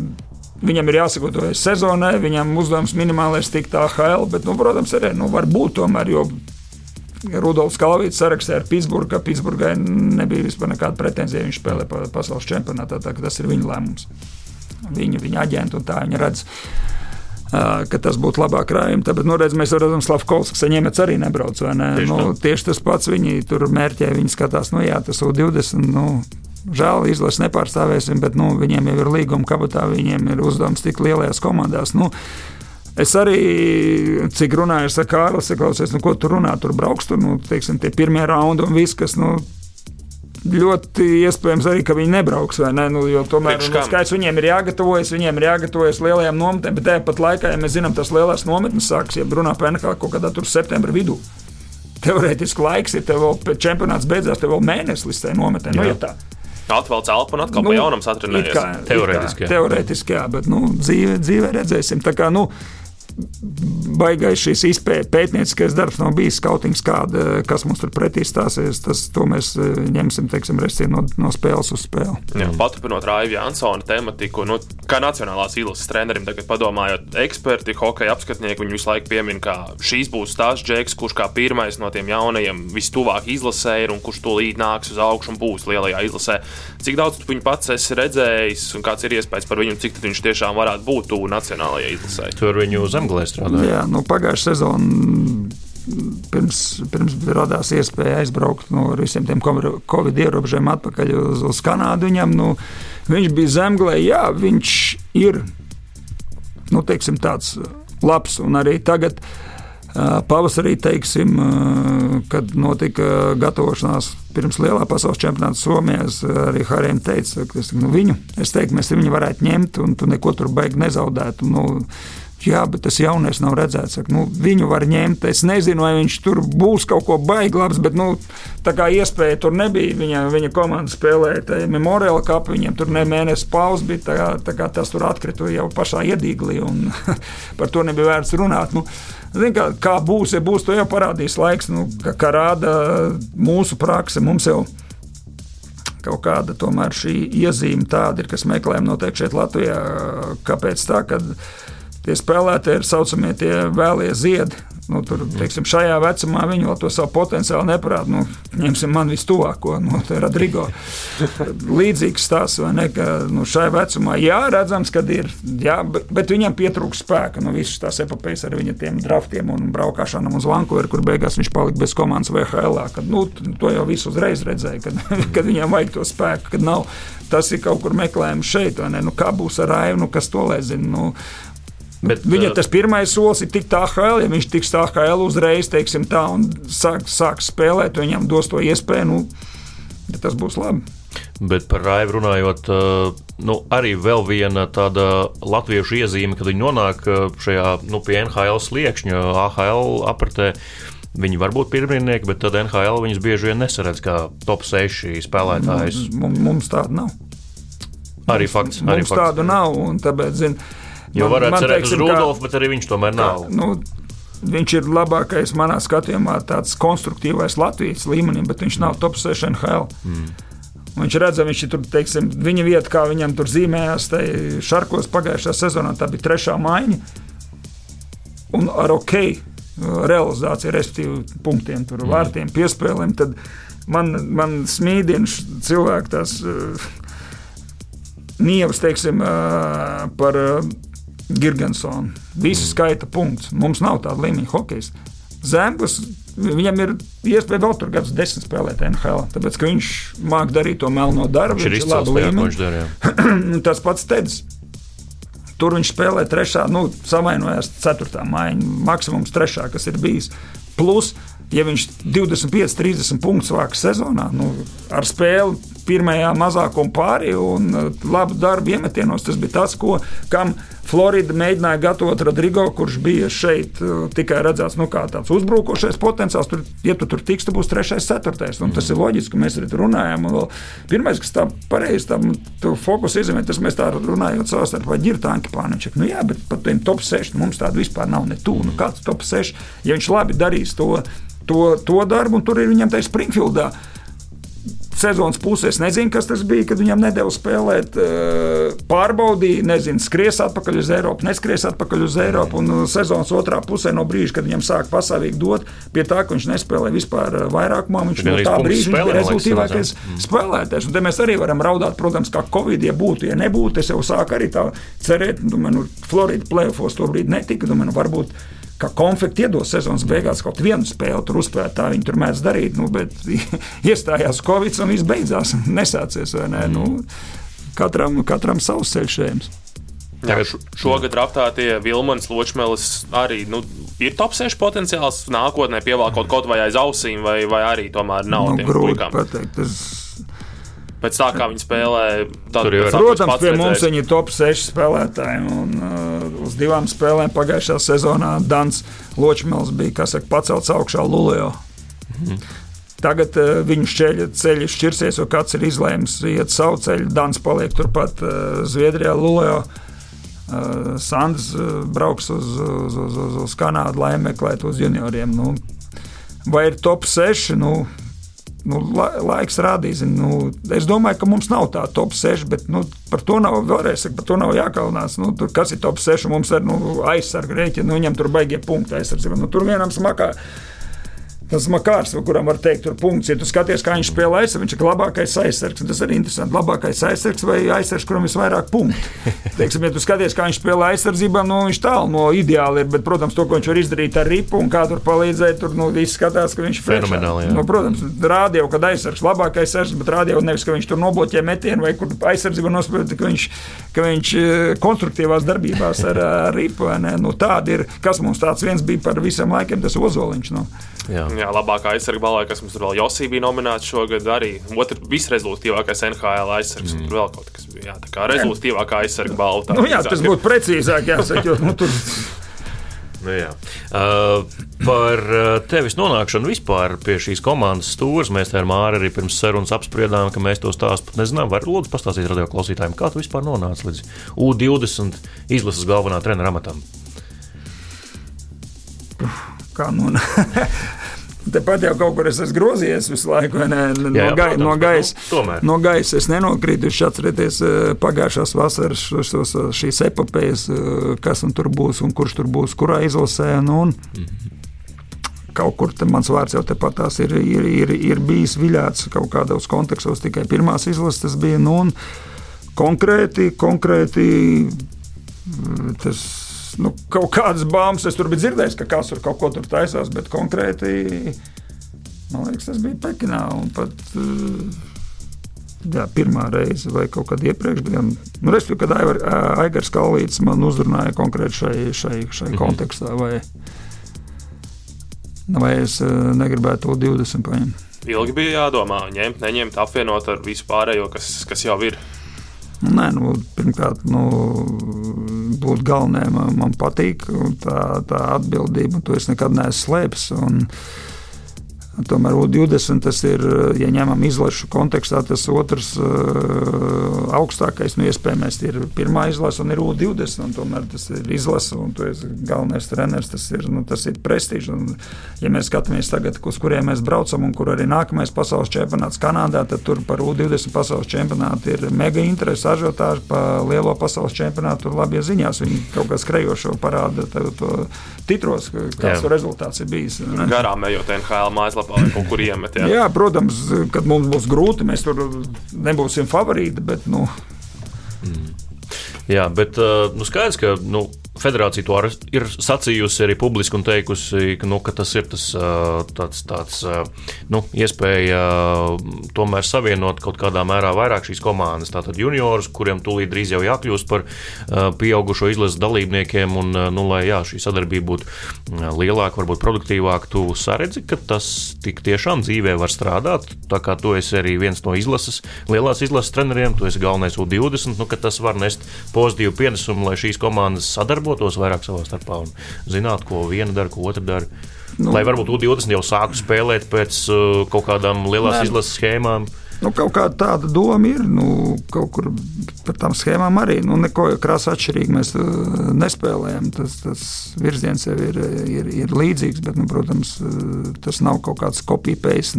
viņam ir jāsagatavojas sezonai, viņam uzdevums minimālais tikt AHL, bet, nu, protams, arī nu, var būt tomēr, jo Rudolfs Kalvīts sarakstā ar Pitsburgu, ka Pitsburgai nebija vispār nekāda pretenzija. Viņš spēlē pa pasaules čempionātā, tā, tas ir viņa lēmums. Viņa, viņa aģenta un tā viņa redz. Uh, ka tas būtu labāk krājumi. Tāpēc, nu, redz, mēs redzam, ka Slavkovskis ņemets arī nebrauc. Ne? Tieši, nu, tieši tas pats viņi tur mērķē. Viņi skatās, nu, jā, tas ir 20. Nu, žēl, izlases nepārstāvēsim, bet nu, viņiem jau ir līguma kabatā, viņiem ir uzdevums tik lielajās komandās. Nu, Es arī, cik runāju ar Kārlu, klausies, nu, ko tur runā, tur brauks, tur, nu, teiksim, tie pirmie raundi un viss, kas, nu, ļoti iespējams arī, ka viņi nebrauks. Ne? Nu, jo tomēr nu, skaidrs, viņiem ir jāgatavojas, viņiem ir jāgatavojas lielajām nometnēm, bet tāpat laikā, ja mēs zinām, tas lielās nometnes sāksies, ja runā par NHL kaut kādā tur septembra vidū. Teorētiski laiks ir, tev vēl čempionāts beidzās, tev vēl mēnesis līdz tai nometnē. Nu, ja Atvelc elpu un atkal nu, pa jaunam satrenējies. Teorētiski. Teorētiski, jā, bet nu, dzīve, dzīve redzēsim. Tā kā, nu, baigais šīs izpētes pētnieciskais darbs nav bijis skautings, kāda, kas mums tur pretī stāsies. Tas, to mēs e, ņemsim teiksim, no, no spēles uz spēli. Jā, paturpinot Raivu Jansona tematiku, nu, kā nacionālās izlases trenerim, tagad padomājot, eksperti, hokeja apskatnieki, viņi visu laiku piemin, ka šīs būs tās džeks, kurš kā pirmais no tiem jaunajiem vistuvāk izlasē ir un kurš tūlīt nāks uz augšu un būs lielajā izlasē. Cik daudz tu viņu pats esi redzējis un kāds ir iespējas par viņu, cik viņš tiešām varētu būt tuvu nacionālajai izlasē? Tur viņu zem Anglē strādāja. Jā, nu, pagājušā sezona. Pirms, pirms radās iespēja aizbraukt no visiem tiem covid ierobežojumiem atpakaļ uz, uz Kanādu. Viņam, nu, viņš bija zemglē, jā, viņš ir nu, teiksim, tāds labs un arī tagad. Pavasarī, teiksim, kad notika gatavošanās pirms lielā pasaules čempionāta Somijā, arī Harijam teica, ka es, nu, viņu, es teiktu, mēs viņu varētu ņemt un tu neko tur beigti nezaudētu. Nu, Jā, bet tas jaunais nav redzēts. Saka, nu, viņu var ņemt. Es nezinu, vai viņš tur būs kaut ko baigi labs, bet nu, tā kā iespēja tur nebija. Viņa, viņa komanda spēlēja Memorial Cup, viņiem tur ne mēnesis pauzes bija. Tā, kā, tā kā tas tur atkrita jau pašā iedīglī, un par to nebija vērts runāt. Nu, Zin, kā, kā būs, ja būs, to jau parādīs laiks, nu, kā, kā rāda mūsu prakse. Mums jau kaut kāda tomēr šī iezīme tāda ir, kas meklējam noteikti šeit Latvijā. Kāpēc tā? Kad, tie spēlētāji ir saucamie tie vēlie ziedi. Nu, tur, teiksim, šajā vecumā viņi vēl to savu potenciālu neparāda. Nu, ņemsim man vistuvāko, nu, Rodrigo. Līdzīgs stāsts, vai ne? Ka, nu, šai vecumā, jā, redzams, ka ir, jā, bet, bet viņam pietrūkst spēka. Nu, visas tās epopejas ar viņa tiem draftiem un braukšanām uz Vankūveru, kur beigās viņš palika bez komandas VHL. Kad, nu, to jau visu uzreiz redzēja, kad, kad viņam vajag to spēku, kad nav. Tas ir kaut kur meklējums šeit, vai ne? Nu, kā būs ar Raivu, nu, kas to lai zina? Nu, Bet, Viņa tas pirmais solis ir tikt AHL. Ja viņš tiks AHL uzreiz, teiksim, tā, un sāks sāk spēlēt, viņam dos to iespēju, nu, tas būs labi. Bet par Raivu runājot, nu, arī vēl viena tāda latviešu iezīme, kad viņi nonāk šajā nu, pie NHL sliekšņa, AHL apritē. Viņi var būt pirmnieki, bet tad NHL viņus bieži vien nesaredz kā top 6 spēlētājus. Mums, mums tāda nav. Arī fakts. Arī mums fakts. tādu nav. Tāpēc, zin, Jo varētu man, cerēt teiksim, uz Rudolfu, bet arī viņš tomēr nav. Kā, nu, Viņš ir labākais manā skatījumā, tāds konstruktīvais Latvijas līmenis, bet viņš nav top 6 NHL. Mm. Viņš redz, viņš ir tur, teiksim, viņa vieta, kā viņam tur zīmējās, tai Šarkos pagājušā sezonā. Tā bija trešā maiņa. Un ar ok realizāciju, respektīvi, punktiem, tur, mm. vārtiem, piespēlēm. Tad man, man smīdina cilvēki tās uh, nievas, teiksim, uh, par uh, Girgensonu. Visi mm. skaita punktus. Mums nav tāda līmeņa hokeja. Zemgus Viņam ir iespēja vēl tur gadus desmit spēlēt NHL, tāpēc ka viņš māca darīt to melno darbu. Viņš ir labi līmenis. Tas pats Tedis. Tur viņš spēlē trešā, nu, samainojās ceturtā maiņa, maksimums trešā, kas ir bijis. Plus, ja viņš 25, 30 punktus vāka sezonā, nu, ar spēli pirmajā mazākuma pārī un uh, labu darbu iemetienos, tas bija tas, ko, kam Florida mēģināja gatavot Rodrigo, kurš bija šeit uh, tikai redzēts nu, kā tāds uzbrukošais potenciāls. Tur, ja tu tur tiks, tu būsi trešais, ceturtais. Un tas ir loģiski, ka mēs arī tur runājam. Un pirmais, kas tā pareizi tam fokus izņem, tas mēs tā runājot savā starpā, ir tanki pārnečaki. Nu, jā, bet pat tiem top 6 nu, mums tādu vispār nav ne tuvu. Nu, kāds top 6, ja viņš labi darīs to, to, to darbu, un tur ir viņam tajā Springfieldā sezonas pusē. Es nezinu, kas tas bija, kad viņam nedēļa spēlēt. Eh, pārbaudīja, nezinu, skries atpakaļ uz Eiropu, neskries atpakaļ uz Eiropu. Un eh, sezonas otrā pusē, no brīža, kad viņam sāk pastāvīgi dot, pie tā, ka viņš nespēlē vispār eh, vairākumā, viņš no tā brīža bija rezultātīvākais mm. spēlētājs. Un te mēs arī varam raudāt, protams, kā Covid, ja būtu, ja nebūtu. Es jau sāku arī tā cerēt, domāju, nu, Florida plēfos to brīdi netika. Domāju, nu, varbūt ka konflikti iedos sezonas beigās kaut vienu spēli, tur uzspēlēt, tā viņi tur mēdz darīt. Nu, bet iestājās Covid un viss beidzās. Nesācies. Ne? Mm. Nu, katram, katram savs ceļš ejams. Jā, šogad aptātie Vilmans Ločmelis arī nu, ir top 6 potenciāls nākotnē pievēl kaut, kaut vai aiz ausīm, vai, vai arī tomēr nav. Nu, grūti pateikt. Tas pēc tā, kā viņi spēlē. Tad, Protams, pie mums redzējis. viņi ir top 6 spēlētāji. Un, uh, uz divām spēlēm pagājušā sezonā Dans Ločmēls bija saka, pacelts augšā Lulio. Mhm. Tagad uh, viņu ceļi, ceļi šķirsies, jo kāds ir izlēms iet savu ceļu. Dans paliek turpat uh, Zviedrijā, Lulio. Uh, Sandrs uh, brauks uz, uz, uz, uz, uz Kanādu, lai meklētu uz junioriem. Nu, vai ir top 6? Nu, nu, la, laiks rādīs. Nu, es domāju, ka mums nav tā top 6, bet nu, par to nav vēlreiz par to nav jākaunās. Nu, tur, kas ir top 6? Mums ir nu, aizsarga rēķina, nu, viņam tur baigie punkti aizsardzība. Nu, tur vienam smakā Tas Makārs, kuram var teikt, tur punkts, ja tu skaties, kā viņš spēlē aizsargu, viņš ir labākais aizsargs. Tas arī interesanti. Labākais aizsargs vai aizsargs, kuram ir visvairāk punktu. Teiksim, ja tu skaties, kā viņš spēlē aizsardzībā, nu, viņš tālu no ideāla ir. Bet, protams, to, ko viņš var izdarīt ar ripu un kā tur palīdzēt, tur nu, viss skatās, ka viņš ir fenomenāli. Nu, protams, rādi jau, kad aizsargs labākais aizsargs, bet rādi jau nevis, ka viņš tur nobloķē metienu vai kur aizsardzība nospēlē, ka viņš, ka viņš eh, konstruktīvās darbībās ar, ar ripu. Nu, tāda ir, kas mums tāds viens bija par visiem laikiem, tas ozoliņš. Nu. Jā. Jā, labākā aizsarga balvā, kas mums tur vēl Josī bija nominēts šogad, arī otrs visrezultātīvākais NHL aizsargs. Mm. Tur vēl kaut kas bija. Jā, tā kā rezultātīvākā aizsarga balva. Nu, jā, tas būtu precīzāk jāsaka. Jo, nu, tur... Nu, jā. uh, par uh, tevis nonākšanu vispār pie šīs komandas stūres mēs ar Māri arī pirms sarunas apspriedām, ka mēs to stāstu pat nezinām. Vai lūdzu pastāstīt radio klausītājiem, kā tu vispār nonāci līdz U20 izlases galvenā trenera amatam? Kā nonāca? Tepat jau kaut kur es esmu grozījies visu laiku, ne, no, jā, jā, gai, protams, no gaisa. Nu, no gaisa es nenokrītu. Jūs atcerieties eh, pagājušās vasaras šos, šīs epopejas, eh, kas tur būs un kurš tur būs, kurā izlasē. Nu, un, mm -hmm. Kaut kur mans vārds jau tepat ir, ir, ir, ir bijis viļāts kaut kādos kontekstos, tikai pirmās izlases bija. Nu, konkrēti, konkrēti tas nu, kaut kādas bāmas es tur biju dzirdējis, ka kāds tur kaut ko tur taisās, bet konkrēti man liekas, tas bija Pekinā. Pat, eh, jā, pirmā reize vai kaut kad iepriekš bija. Nu, Respektīvi, kad Aivar, Aigars Kalvīts man uzrunāja konkrēti šai, šai, šai mhm. kontekstā, vai, vai es negribētu to 20 paņemt. Ilgi bija jādomā, ņemt, neņemt, apvienot ar visu pārējo, kas, kas jau ir. Nē, nu, pirmkārt, nu, būt galvenajam man, patīk tā, tā atbildība, to es nekad neesmu slēpis. Un, Tomēr U20 tas ir, ja ņemam izlašu kontekstā, tas otrs uh, augstākais, nu, iespējams, ir pirmā izlase un ir U20. Tomēr tas ir izlase un tu esi galvenais treneris. Tas ir, nu, tas ir prestižs. Un, ja mēs skatāmies tagad, uz kuriem mēs braucam un kur arī nākamais pasaules čempionāts Kanādā, tad tur par U20 pasaules čempionātu ir mega interese, ažiotāži par lielo pasaules čempionātu. Tur labi ziņās viņi kaut kā skrejošo parāda to, to titros, kāds rezultāts ir bijis. Ne? Garām ejot NHL mājaslapā vai kaut kur iemet. Jā. jā, protams, kad mums būs grūti, mēs tur nebūsim favorīti. Bet, nu. mm. Jā, bet nu, skaidrs, ka nu, federācija to ir sacījusi arī publiski un teikusi, ka, nu, ka tas ir tas, tāds, tāds nu, iespēja tomēr savienot kaut kādā mērā vairāk šīs komandas. Tātad juniorus, kuriem tūlīt drīz jau jākļūst par pieaugušo izlases dalībniekiem, un, nu, lai jā, šī sadarbība būtu lielāka, varbūt produktīvāka, tu saredzi, ka tas tik tiešām dzīvē var strādāt. Tā kā tu esi arī viens no izlases, lielās izlases treneriem, tu esi galvenais U20, nu, ka tas var nest pozitīvu pienesumu, lai šīs komandas sadarbotos sadarbotos vairāk savā starpā un zinātu, ko viena dara, ko otra dara. Nu, Lai varbūt U20 jau sāktu spēlēt pēc uh, kaut kādām lielās ne. izlases schēmām. Nu, kaut kāda tāda doma ir. Nu, kaut kur par tām schēmām arī nu, neko krāsa atšķirīgi mēs uh, nespēlējam. Tas, tas virziens jau ir, ir, ir līdzīgs, bet, nu, protams, uh, tas nav kaut kāds kopijs.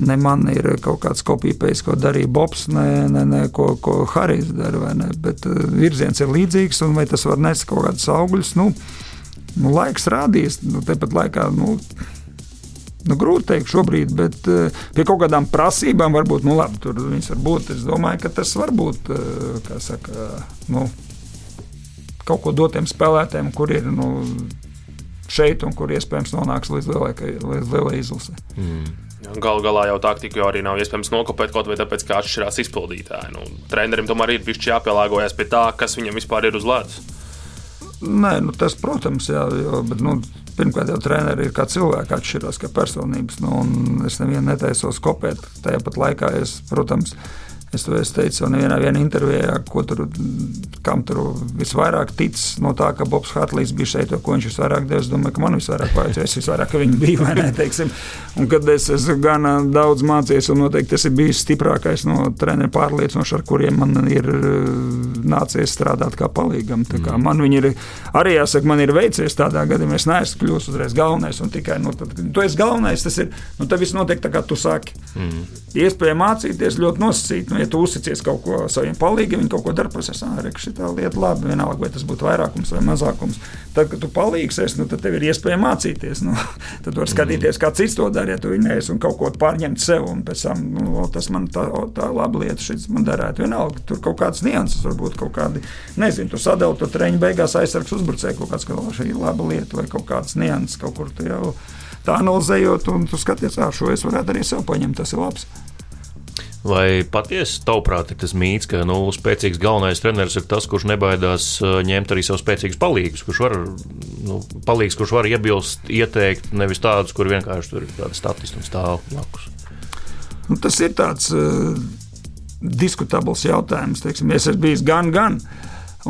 Ne man ir kaut kāds kopijs, ko darīja Bobs, ne, ne, ne ko, ko Harijs dara. Bet uh, virziens ir līdzīgs, un vai tas var nest kaut kādus augļus, nu, nu laiks rādīs. Nu, Tāpat laikā. Nu, Nu, grūti pateikt, šobrīd, bet uh, pie kaut kādām prasībām varbūt nu, labi, tur viņas var būt. Es domāju, ka tas var būt uh, saka, nu, kaut ko dotiem spēlētājiem, kur ir nu, šeit un kur iespējams nonāks līdz lielai, līdz lielai izlasē. Mm. Galu galā jau taktiku jau arī nav iespējams nokopēt kaut vai tāpēc, ka atšķirās izpildītāji. Nu, trenerim tomēr ir bijis jāpielāgojas pie tā, kas viņam vispār ir uz ledus. Nē, nu, tas, protams, jā, jo, bet, nu, pirmkārt, jau treniņš ir kā cilvēks, atšķirās kā personības. Nu, es nevienu netaisos kopēt. Tāpat laikā es, protams, Es to es teicu jau nevienā intervijā, ko tur, kam tur visvairāk tic no tā, ka Bobs Hartlīs bija šeit, ko viņš visvairāk deva. Es domāju, ka man visvairāk vajadzēja, es visvairāk viņa biju, ne, teiksim. Un kad es esmu gan daudz mācījies, un noteikti tas ir bijis stiprākais no treneru pārliecinoši, ar kuriem man ir nācies strādāt kā palīgam. Tā kā mm. man viņi ir, arī jāsaka, man ir veicies tādā gadījumā, es neesmu kļūst uzreiz galvenais, un tikai, nu, tad, tu esi galvenais, tas ir, nu, tad viss notiek tā, kā tu saki. Mm. Iespēja mācīties ļoti nosacīt. Ja tu uzticies kaut ko saviem palīgiem, viņi kaut ko dara, ah, re, šī lieta labi, vienalga, vai tas būtu vairākums vai mazākums. Tad, kad tu palīgsies, nu, tad tev ir iespēja mācīties. Nu, tad var skatīties, kā cits to dara, ja tu neesi un kaut ko pārņemt sev, un pēc tam nu, tas man tā, tā laba lieta, šis man derētu. Vienalga, tur kaut kādas nianses, varbūt kaut kādi, nezinu, tu sadali to treniņu beigās aizsargs uzbrucēju kaut kāds, ka šī ir laba lieta vai kaut kādas nianses kaut kur tu jau tā analizējot, un tu skaties, ah, šo es varētu arī sev paņemt, tas ir labs. Vai patiesi, tavuprāt, ir tas mīts, ka nu, spēcīgs galvenais treneris ir tas, kurš nebaidās uh, ņemt arī savus spēcīgus palīgus, kurš var, nu, palīgs, kurš var iebilst, ieteikt, nevis tādus, kur vienkārši tur ir tāda statistiska un stāv blakus? Nu, tas ir tāds uh, diskutabls jautājums. Teiksim, es esmu bijis gan, gan.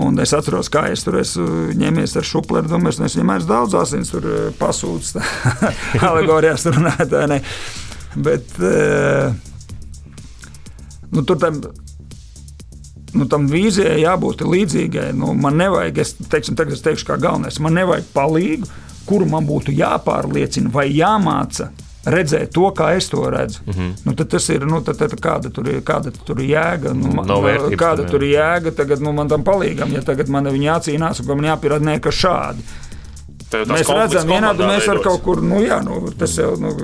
Un es atceros, kā es tur esmu ņēmies ar šupleru. Domāju, es vienmēr daudz asins tur uh, pasūdzu, alegorijās runātāji. Bet uh, nu, tur tam, nu, tam vīzijai jābūt līdzīgai. Nu, man nevajag, es teiksim, tagad es teikšu, kā galvenais, man nevajag palīgu, kuru man būtu jāpārliecina vai jāmāca redzēt to, kā es to redzu. Mm -hmm. nu, tas ir nu, tad, tad, kāda tur ir, kāda tur ir jēga. Nu, man, no vērtības, kāda tur ir jēga tagad nu, man tam palīgam, ja tagad man viņa jācīnās un man jāpierāda, ka šādi. Mēs redzam, vienādi mēs varam kaut kur, nu jā, nu, tas jau, nu,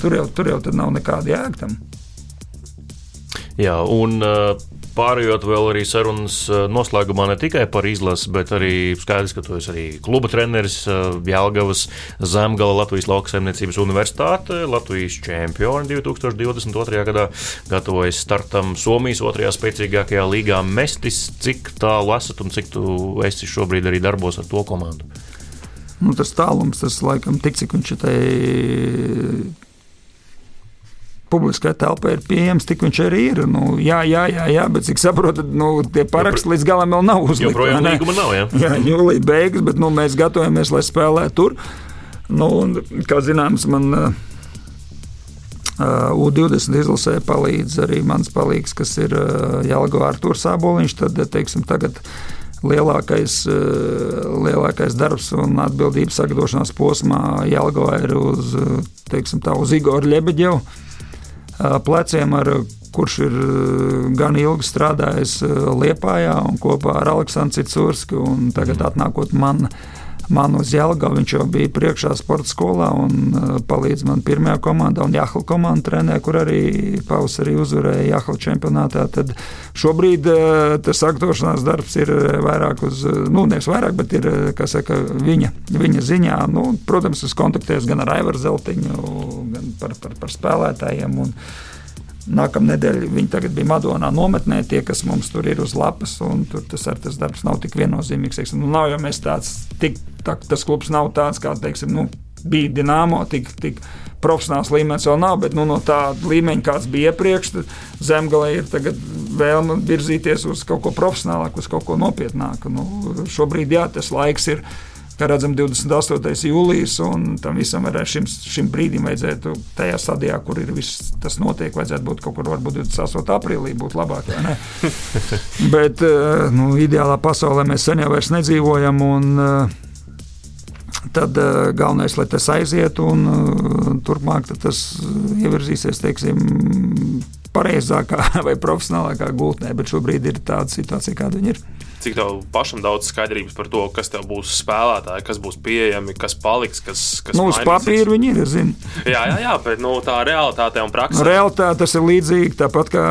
tur jau, tur jau nav nekāda jēga tam. Jā, un uh, pārējot vēl arī sarunas uh, noslēgumā ne tikai par izlasi, bet arī skaidrs, ka tu esi arī kluba treneris uh, Jēlgavas Zemgala Latvijas lauksaimniecības universitāte, Latvijas čempioni 2022. gadā, gatavojas startam Somijas otrajā spēcīgākajā līgā Mestis. Cik tālu esat un cik tu esi šobrīd arī darbos ar to komandu? Nu, tas tālums, tas laikam tik, cik viņš te publiskai telpai ir pieejams, tik viņš arī ir. Nu, jā, jā, jā, jā, bet cik saprotat, nu, tie paraksti līdz galam vēl nav uzlikti. Joprojām līguma nav, jā. Jā, jūlija beigas, bet nu, mēs gatavojamies, lai spēlētu tur. Nu, un, kā zināms, man U20 izlasē palīdz arī mans palīgs, kas ir Jālgo Artūrs Sāboliņš. Tad, teiksim, tagad lielākais, lielākais darbs un atbildības sagatavošanās posmā Jālgo ir uz, teiksim, tā, uz Igoru Ļebeģevu pleciem, ar, kurš ir gan ilgi strādājis Liepājā un kopā ar Aleksandru Citsursku un tagad atnākot man man uz Jālgavu. Viņš jau bija priekšā sporta skolā un uh, palīdz man pirmajā komandā, un Jāhla komanda trenē, kur arī pavasarī uzvarēja Jāhla čempionātā. Tad šobrīd uh, tas aktošanās darbs ir vairāk uz, nu, nevis vairāk, bet ir, saka, viņa, viņa ziņā. Nu, protams, es kontaktējos gan ar Aivaru Zeltiņu, gan par, par, par spēlētājiem. Un, Nākamā nedēļa viņi tagad bija Madonā nometnē, tie, kas mums tur ir uz lapas, un tur tas, tas darbs nav tik viennozīmīgs. Teiksim, nu, nav jau mēs tāds, tik, tā, tas klubs nav tāds, kā teiksim, nu, bija Dienāmo, tik, tik profesionāls līmenis vēl nav, bet nu, no tā līmeņa, kāds bija iepriekš, zemgale ir vēlme virzīties uz kaut ko profesionālāku, uz kaut ko nopietnāku. Nu, šobrīd jā, tas laiks ir kā redzam, 28. jūlijas, un tam visam arī šim, šim brīdim vajadzētu tajā stadijā, kur ir viss tas notiek, vajadzētu būt kaut kur varbūt 28. aprīlī, būtu labāk. Bet eh, nu, ideālā pasaulē mēs sen jau vairs nedzīvojam. Un, eh, Tad uh, galvenais, lai tas aizietu, un turpmāk tas ievirzīsies, teiksim, pareizākā vai profesionālākā gultnē. Bet šobrīd ir tāda situācija, kāda ir cik tev pašam daudz skaidrības par to, kas tev būs spēlētāji, kas būs pieejami, kas paliks, kas, kas nu, uz papīra viņi ir. Zinu. Jā, jā, jā, bet nu, tā realitāte un praksē. Realitāte tas ir līdzīgi tāpat kā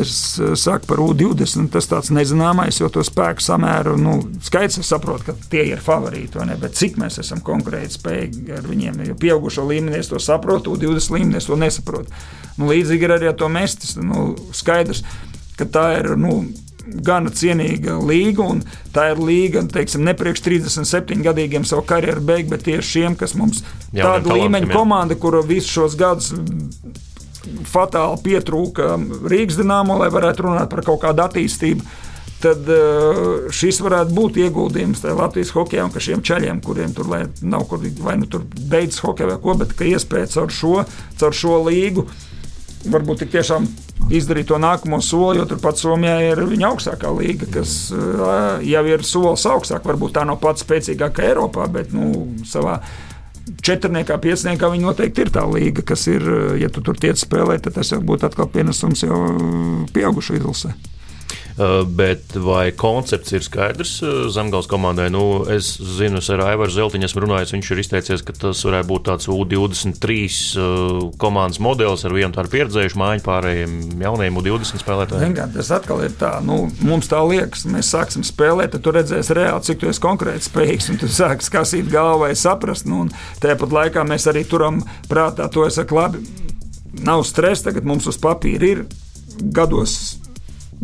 es saku par U20. Tas tāds nezināmais, jo to spēku samēru nu, skaits es saprotu, ka tie ir favorīti. Bet cik mēs esam konkurēti spējīgi ar viņiem? Jo pieaugušo līmenī es to saprotu, U20 līmenī es to nesaprotu. Nu, līdzīgi ir arī ar to mestis. Nu, skaidrs, ka tā ir. Nu, gana cienīga līga, un tā ir līga, teiksim, ne priekš 37 gadīgiem savu karjeru beigt, bet tieši šiem, kas mums Jauniem tāda līmeņa komanda, kura visus šos gadus fatāli pietrūka Rīgas dīnāmo, lai varētu runāt par kaut kādu attīstību. Tad uh, šis varētu būt ieguldījums Latvijas hokeja un šiem ceļiem, kuriem tur nav kur vai nu tur beidzas hokeja vai ko, bet ka iespēja caur šo, caur šo līgu varbūt tik tiešām izdarīt to nākamo soli, jo turpat Somijā ir viņa augstākā līga, kas jau ir solis augstāk. Varbūt tā nav pats spēcīgākā Eiropā, bet nu, savā četrniekā, piecniekā viņa noteikti ir tā līga, kas ir, ja tu tur tiec spēlēt, tad tas jau būtu atkal pienesums jau pieaugušu izlasē. Eh, bet vai koncepts ir skaidrs eh, Zemgals komandai? Nu, es zinu, es ar Aivaru Zeltiņu esmu runājis. Viņš ir izteicies, ka tas varētu būt tāds U23 eh, komandas modelis ar vienu tādu pieredzējušu mājiņu pārējiem jauniem U20 spēlētājiem. Zin, tas atkal ir tā, nu, mums tā liekas, mēs sāksim spēlēt, tad tu redzēsi reāli, cik tu esi konkrēti spējīgs, un tu sāksi kasīt galvā, saprast. Nu, tāpat laikā mēs arī turam prātā to, es saku, labi, nav stresa, tagad mums uz papīra ir gados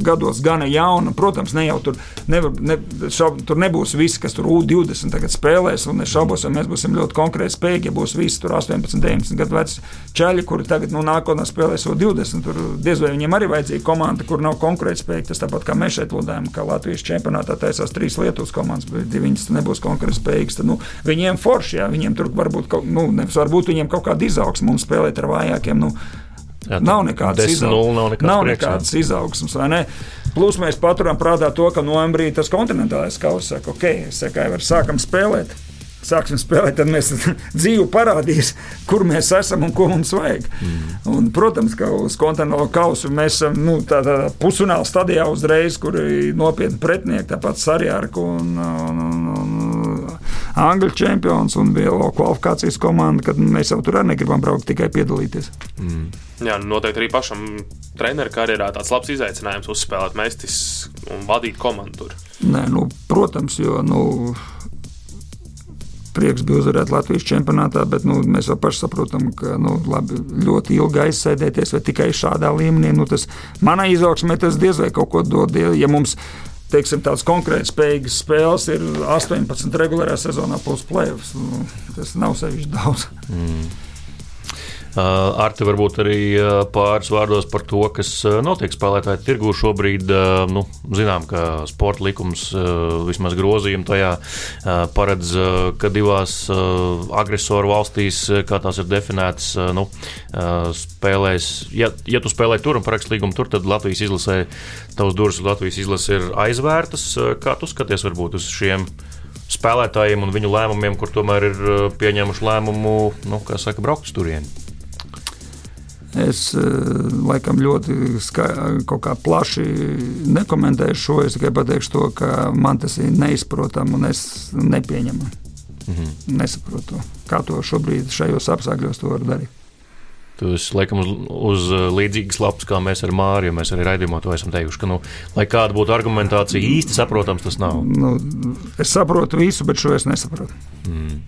gados gana jauna. Protams, ne jau tur, nevar, ne, šaub, tur nebūs visi, kas tur U20 spēlēs, un es šaubos, vai mēs būsim ļoti konkrēti spējīgi. Ja būs visi tur 18, 19 gadu veci čaļi, kuri tagad nu, nākotnē spēlēs U20, tur diez vai viņiem arī vajadzīga komanda, kur nav konkrēti spējīga. Tas tāpat kā mēs šeit lūdējam, ka Latvijas čempionātā taisās trīs Lietuvas komandas, bet ja viņas nebūs konkrēti spējīgas, tad nu, viņiem forši, jā, viņiem tur varbūt, nu, nevis varbūt viņiem kaut kāda izaugsme mums spēlēt ar vājākiem. Nu, Jā, nav nekādas izaugsmes. Nav nekādas, nav nekādas izaugsmes, vai ne? Plus mēs paturam prātā to, ka novembrī tas kontinentālais kausa saka, ok, saka, var sākam spēlēt. Sāksim spēlēt, tad mēs dzīvi parādīs, kur mēs esam un ko mums vajag. Mm. Un, protams, ka uz kontinentālo kausu mēs esam nu, tādā pusfināla stadijā uzreiz, kur ir nopietni pretinieki, tāpat Sarjārka un, un, un, un Angļu čempions un bija kvalifikācijas komanda, kad mēs jau tur arī negribam braukt tikai piedalīties. Mm. Jā, nu, noteikti arī pašam treneru karjerā tāds labs izaicinājums uzspēlēt mestis un vadīt komandu tur. Nē, nu, protams, jo nu, prieks bija uzvarēt Latvijas čempionātā, bet nu, mēs jau paši saprotam, ka nu, labi, ļoti ilgi aizsēdēties vai tikai šādā līmenī. Nu, tas manai izaugsmē tas diez vai kaut ko dod. Ja mums teiksim, tāds konkrēts spējīgs spēles ir 18 regulārā sezonā plus playoffs. Nu, tas nav sevišķi daudz. Mm. Ar te varbūt arī pāris vārdos par to, kas notiek spēlētāju tirgū šobrīd. Nu, zinām, ka sporta likums vismaz grozījumi tajā paredz, ka divās agresoru valstīs, kā tās ir definētas, nu, spēlēs, ja, ja tu spēlē tur un parakst līgumu tur, tad Latvijas izlasē tavs durvis Latvijas izlase ir aizvērtas. Kā tu skaties varbūt uz šiem? spēlētājiem un viņu lēmumiem, kur tomēr ir pieņēmuši lēmumu, nu, kā saka, braukt uz turieni. Es eh, laikam ļoti plaši nekomentēšu šo. Es tikai pateikšu to, ka man tas ir neizprotami un es nepieņemu. Mhm. Nesaprotu, kā to šobrīd šajos apstākļos var darīt. Tas laikam uz, uz līdzīgas lapas, kā mēs ar Māriju, mēs arī raidījumā to esam teikuši, ka, nu, lai kāda būtu argumentācija, īsti saprotams tas nav. Nu, es saprotu visu, bet šo es nesaprotu. Mm.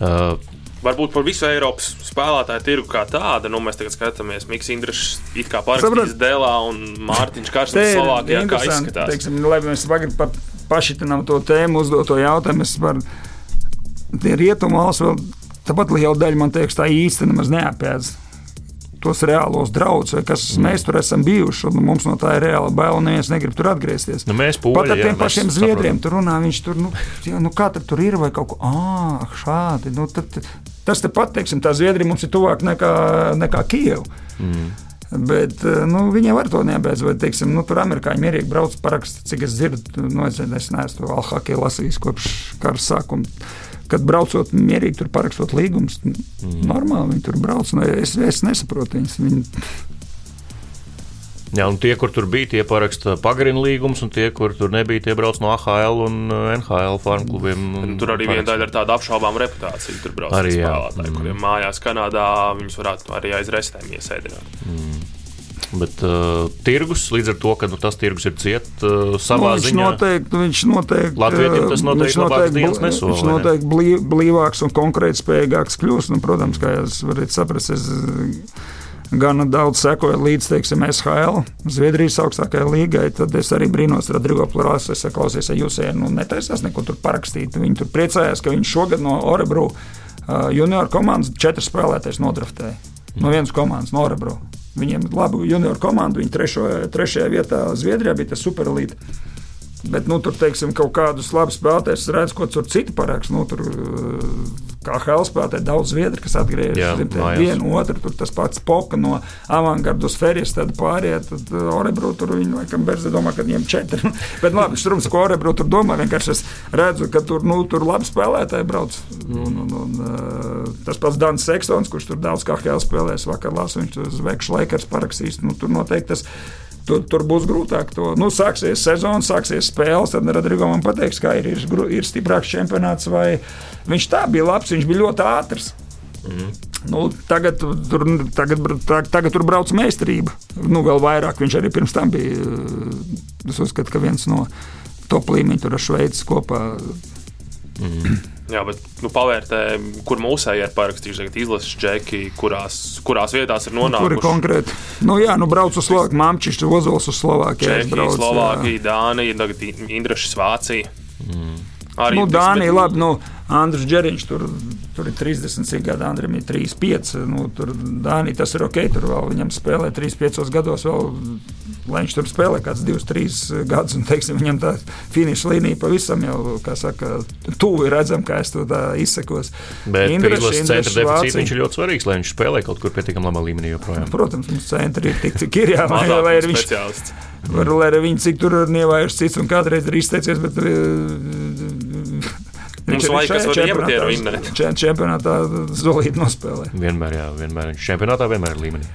Uh, Varbūt par visu Eiropas spēlētāju tirgu kā tādu. Nu, mēs tagad skatāmies, Mikls Indrišs it kā parakstījis Dēlā un Mārtiņš Karstis Slovākijā. Kā izskatās? Teiksim, lai mēs pa, pašitinām to tēmu, uzdot to jautājumu, es varu tie rietumu valsts vēl tāpat liela daļa man teiks tā īsti nemaz neapēdz tos reālos draudus, vai kas mm. mēs tur esam bijuši. Mums no tā ir reāla baila, un neviens negrib tur atgriezties. Nu, mēs pūļi, Pat ar tiem jā, pašiem zviedriem saprotam. tur runā, viņš tur, nu, jā, nu kā tur ir, vai kaut ko ah, šādi. Nu, tad, tas tepat, teiksim, tā Zviedrija mums ir tuvāk nekā, nekā Kijava. Mm. Bet nu, viņiem var to neapgādāt. Vai, teiksim, nu, tur amerikāņi mierīgi brauc, parakst, cik es dzirdu, nu, es, es neesmu to Alhakiju lasījis kopš kara sākuma kad braucot mierīgi, tur parakstot līgumus, mm. normāli viņi tur brauc. Nu, es, es nesaprotu viņus. Viņi... Jā, un tie, kur tur bija, tie paraksta pagarina līgumus, un tie, kur tur nebija, tie brauc no AHL un uh, NHL farmu klubiem. Tur arī viena daļa ar tādu apšaubāmu reputāciju. Tur brauc arī spēlētāji, mm. kuriem mājās Kanādā viņus varētu arī aiz restēm iesēdināt. Mm. Bet uh, tirgus līdz ar to, ka nu, tas tirgus ir ciet uh, savā nu, viņš ziņā. Noteikti, viņš noteikti, Latvijam tas noteikti, viņš noteikti, dienas nesola, viņš noteikti blī, blīvāks un konkrēti spējīgāks kļūst. Nu, protams, kā jūs varat saprast, es gana daudz sekoju līdz teiksim, SHL, Zviedrijas augstākajai līgai. Tad es arī brīnos, Rodrigo Plurāls, es klausies, ja jūs nu, netaisās neko tur parakstīt. Viņi tur priecājās, ka viņš šogad no Orebru junior komandas četras spēlētājs nodraftēja. No vienas komandas, no Orebru. Viņiem ir laba junioru komanda, viņi trešo, trešajā vietā Zviedrijā bija tas superlīds. Bet, nu, tur, teiksim, kaut kādus labus spēlētājus redz, ko tur citi parāks. Nu, tur, kā spēlētāji, daudz zviedru, kas atgriežas pie viena otru. Tur tas pats Poka no avangardas ferijas, tad pārējie, tad Orebru tur viņi laikam berzi domā, ka viņiem četri. Bet labi, štrums, ko Orebru tur domā, vienkārši es redzu, ka tur, nu, tur labi spēlētāji brauc. Un, un, un, uh, tas pats Dans Seksons, kurš tur daudz kā Helēna spēlēs, vakar lasu, viņš tur Zvekšs Lakers parakstīs. Nu, tur noteikti tas Tur, tur būs grūtāk. To, nu, sāksies sezona, sāksies spēles. Tad Rodrigo man pateiks, kā ir, ir, ir stiprāks čempionāts. Viņš tā bija labs, viņš bija ļoti ātrs. Mm. Nu, tagad, tur, tagad, tagad, tagad tur brauc meistarība. Nu, vēl vairāk viņš arī pirms tam bija. Es uzskatu, ka viens no top līmeņa tur ar Šveici kopā. Mm. Jā, bet nu, pavērtē, kur mūsēji ir parakstījuši izlases džeki, kurās, kurās vietās ir nonākuši. Kur ir konkrēti? Nu, jā, nu brauc uz Slovākiju, Mamčišs, Ozols uz Slovākiju. Čehija, Slovākija, Dānija, tagad Indrašs Vācija. Mm. Arī nu, Dānija, bet... labi, nu, Andris Džeriņš tur, tur ir 30, cik gadi, Andrim ir 35. Nu, tur Dānija tas ir ok, tur vēl viņam spēlē 35 gados vēl lai viņš tur spēlē kāds divus, trīs gadus, un teiksim, viņam tā finiša līnija pavisam jau, kā saka, tuvu ir redzama, kā es to izsekos. Bet izlases centra deficīts viņš ir ļoti svarīgs, lai viņš spēlē kaut kur pietiekami labā līmenī joprojām. Protams, mums centri ir tik, cik ir jā, vai, vai ir viņš. Var, lai viņi cik tur ir nievājuši cits un kādreiz ir izteicies, bet Viņš ir laikas, var vinnēt. Čempionātā solīt nospēlē. Vienmēr, jā, vienmēr viņš čempionātā vienmēr ir līmenī.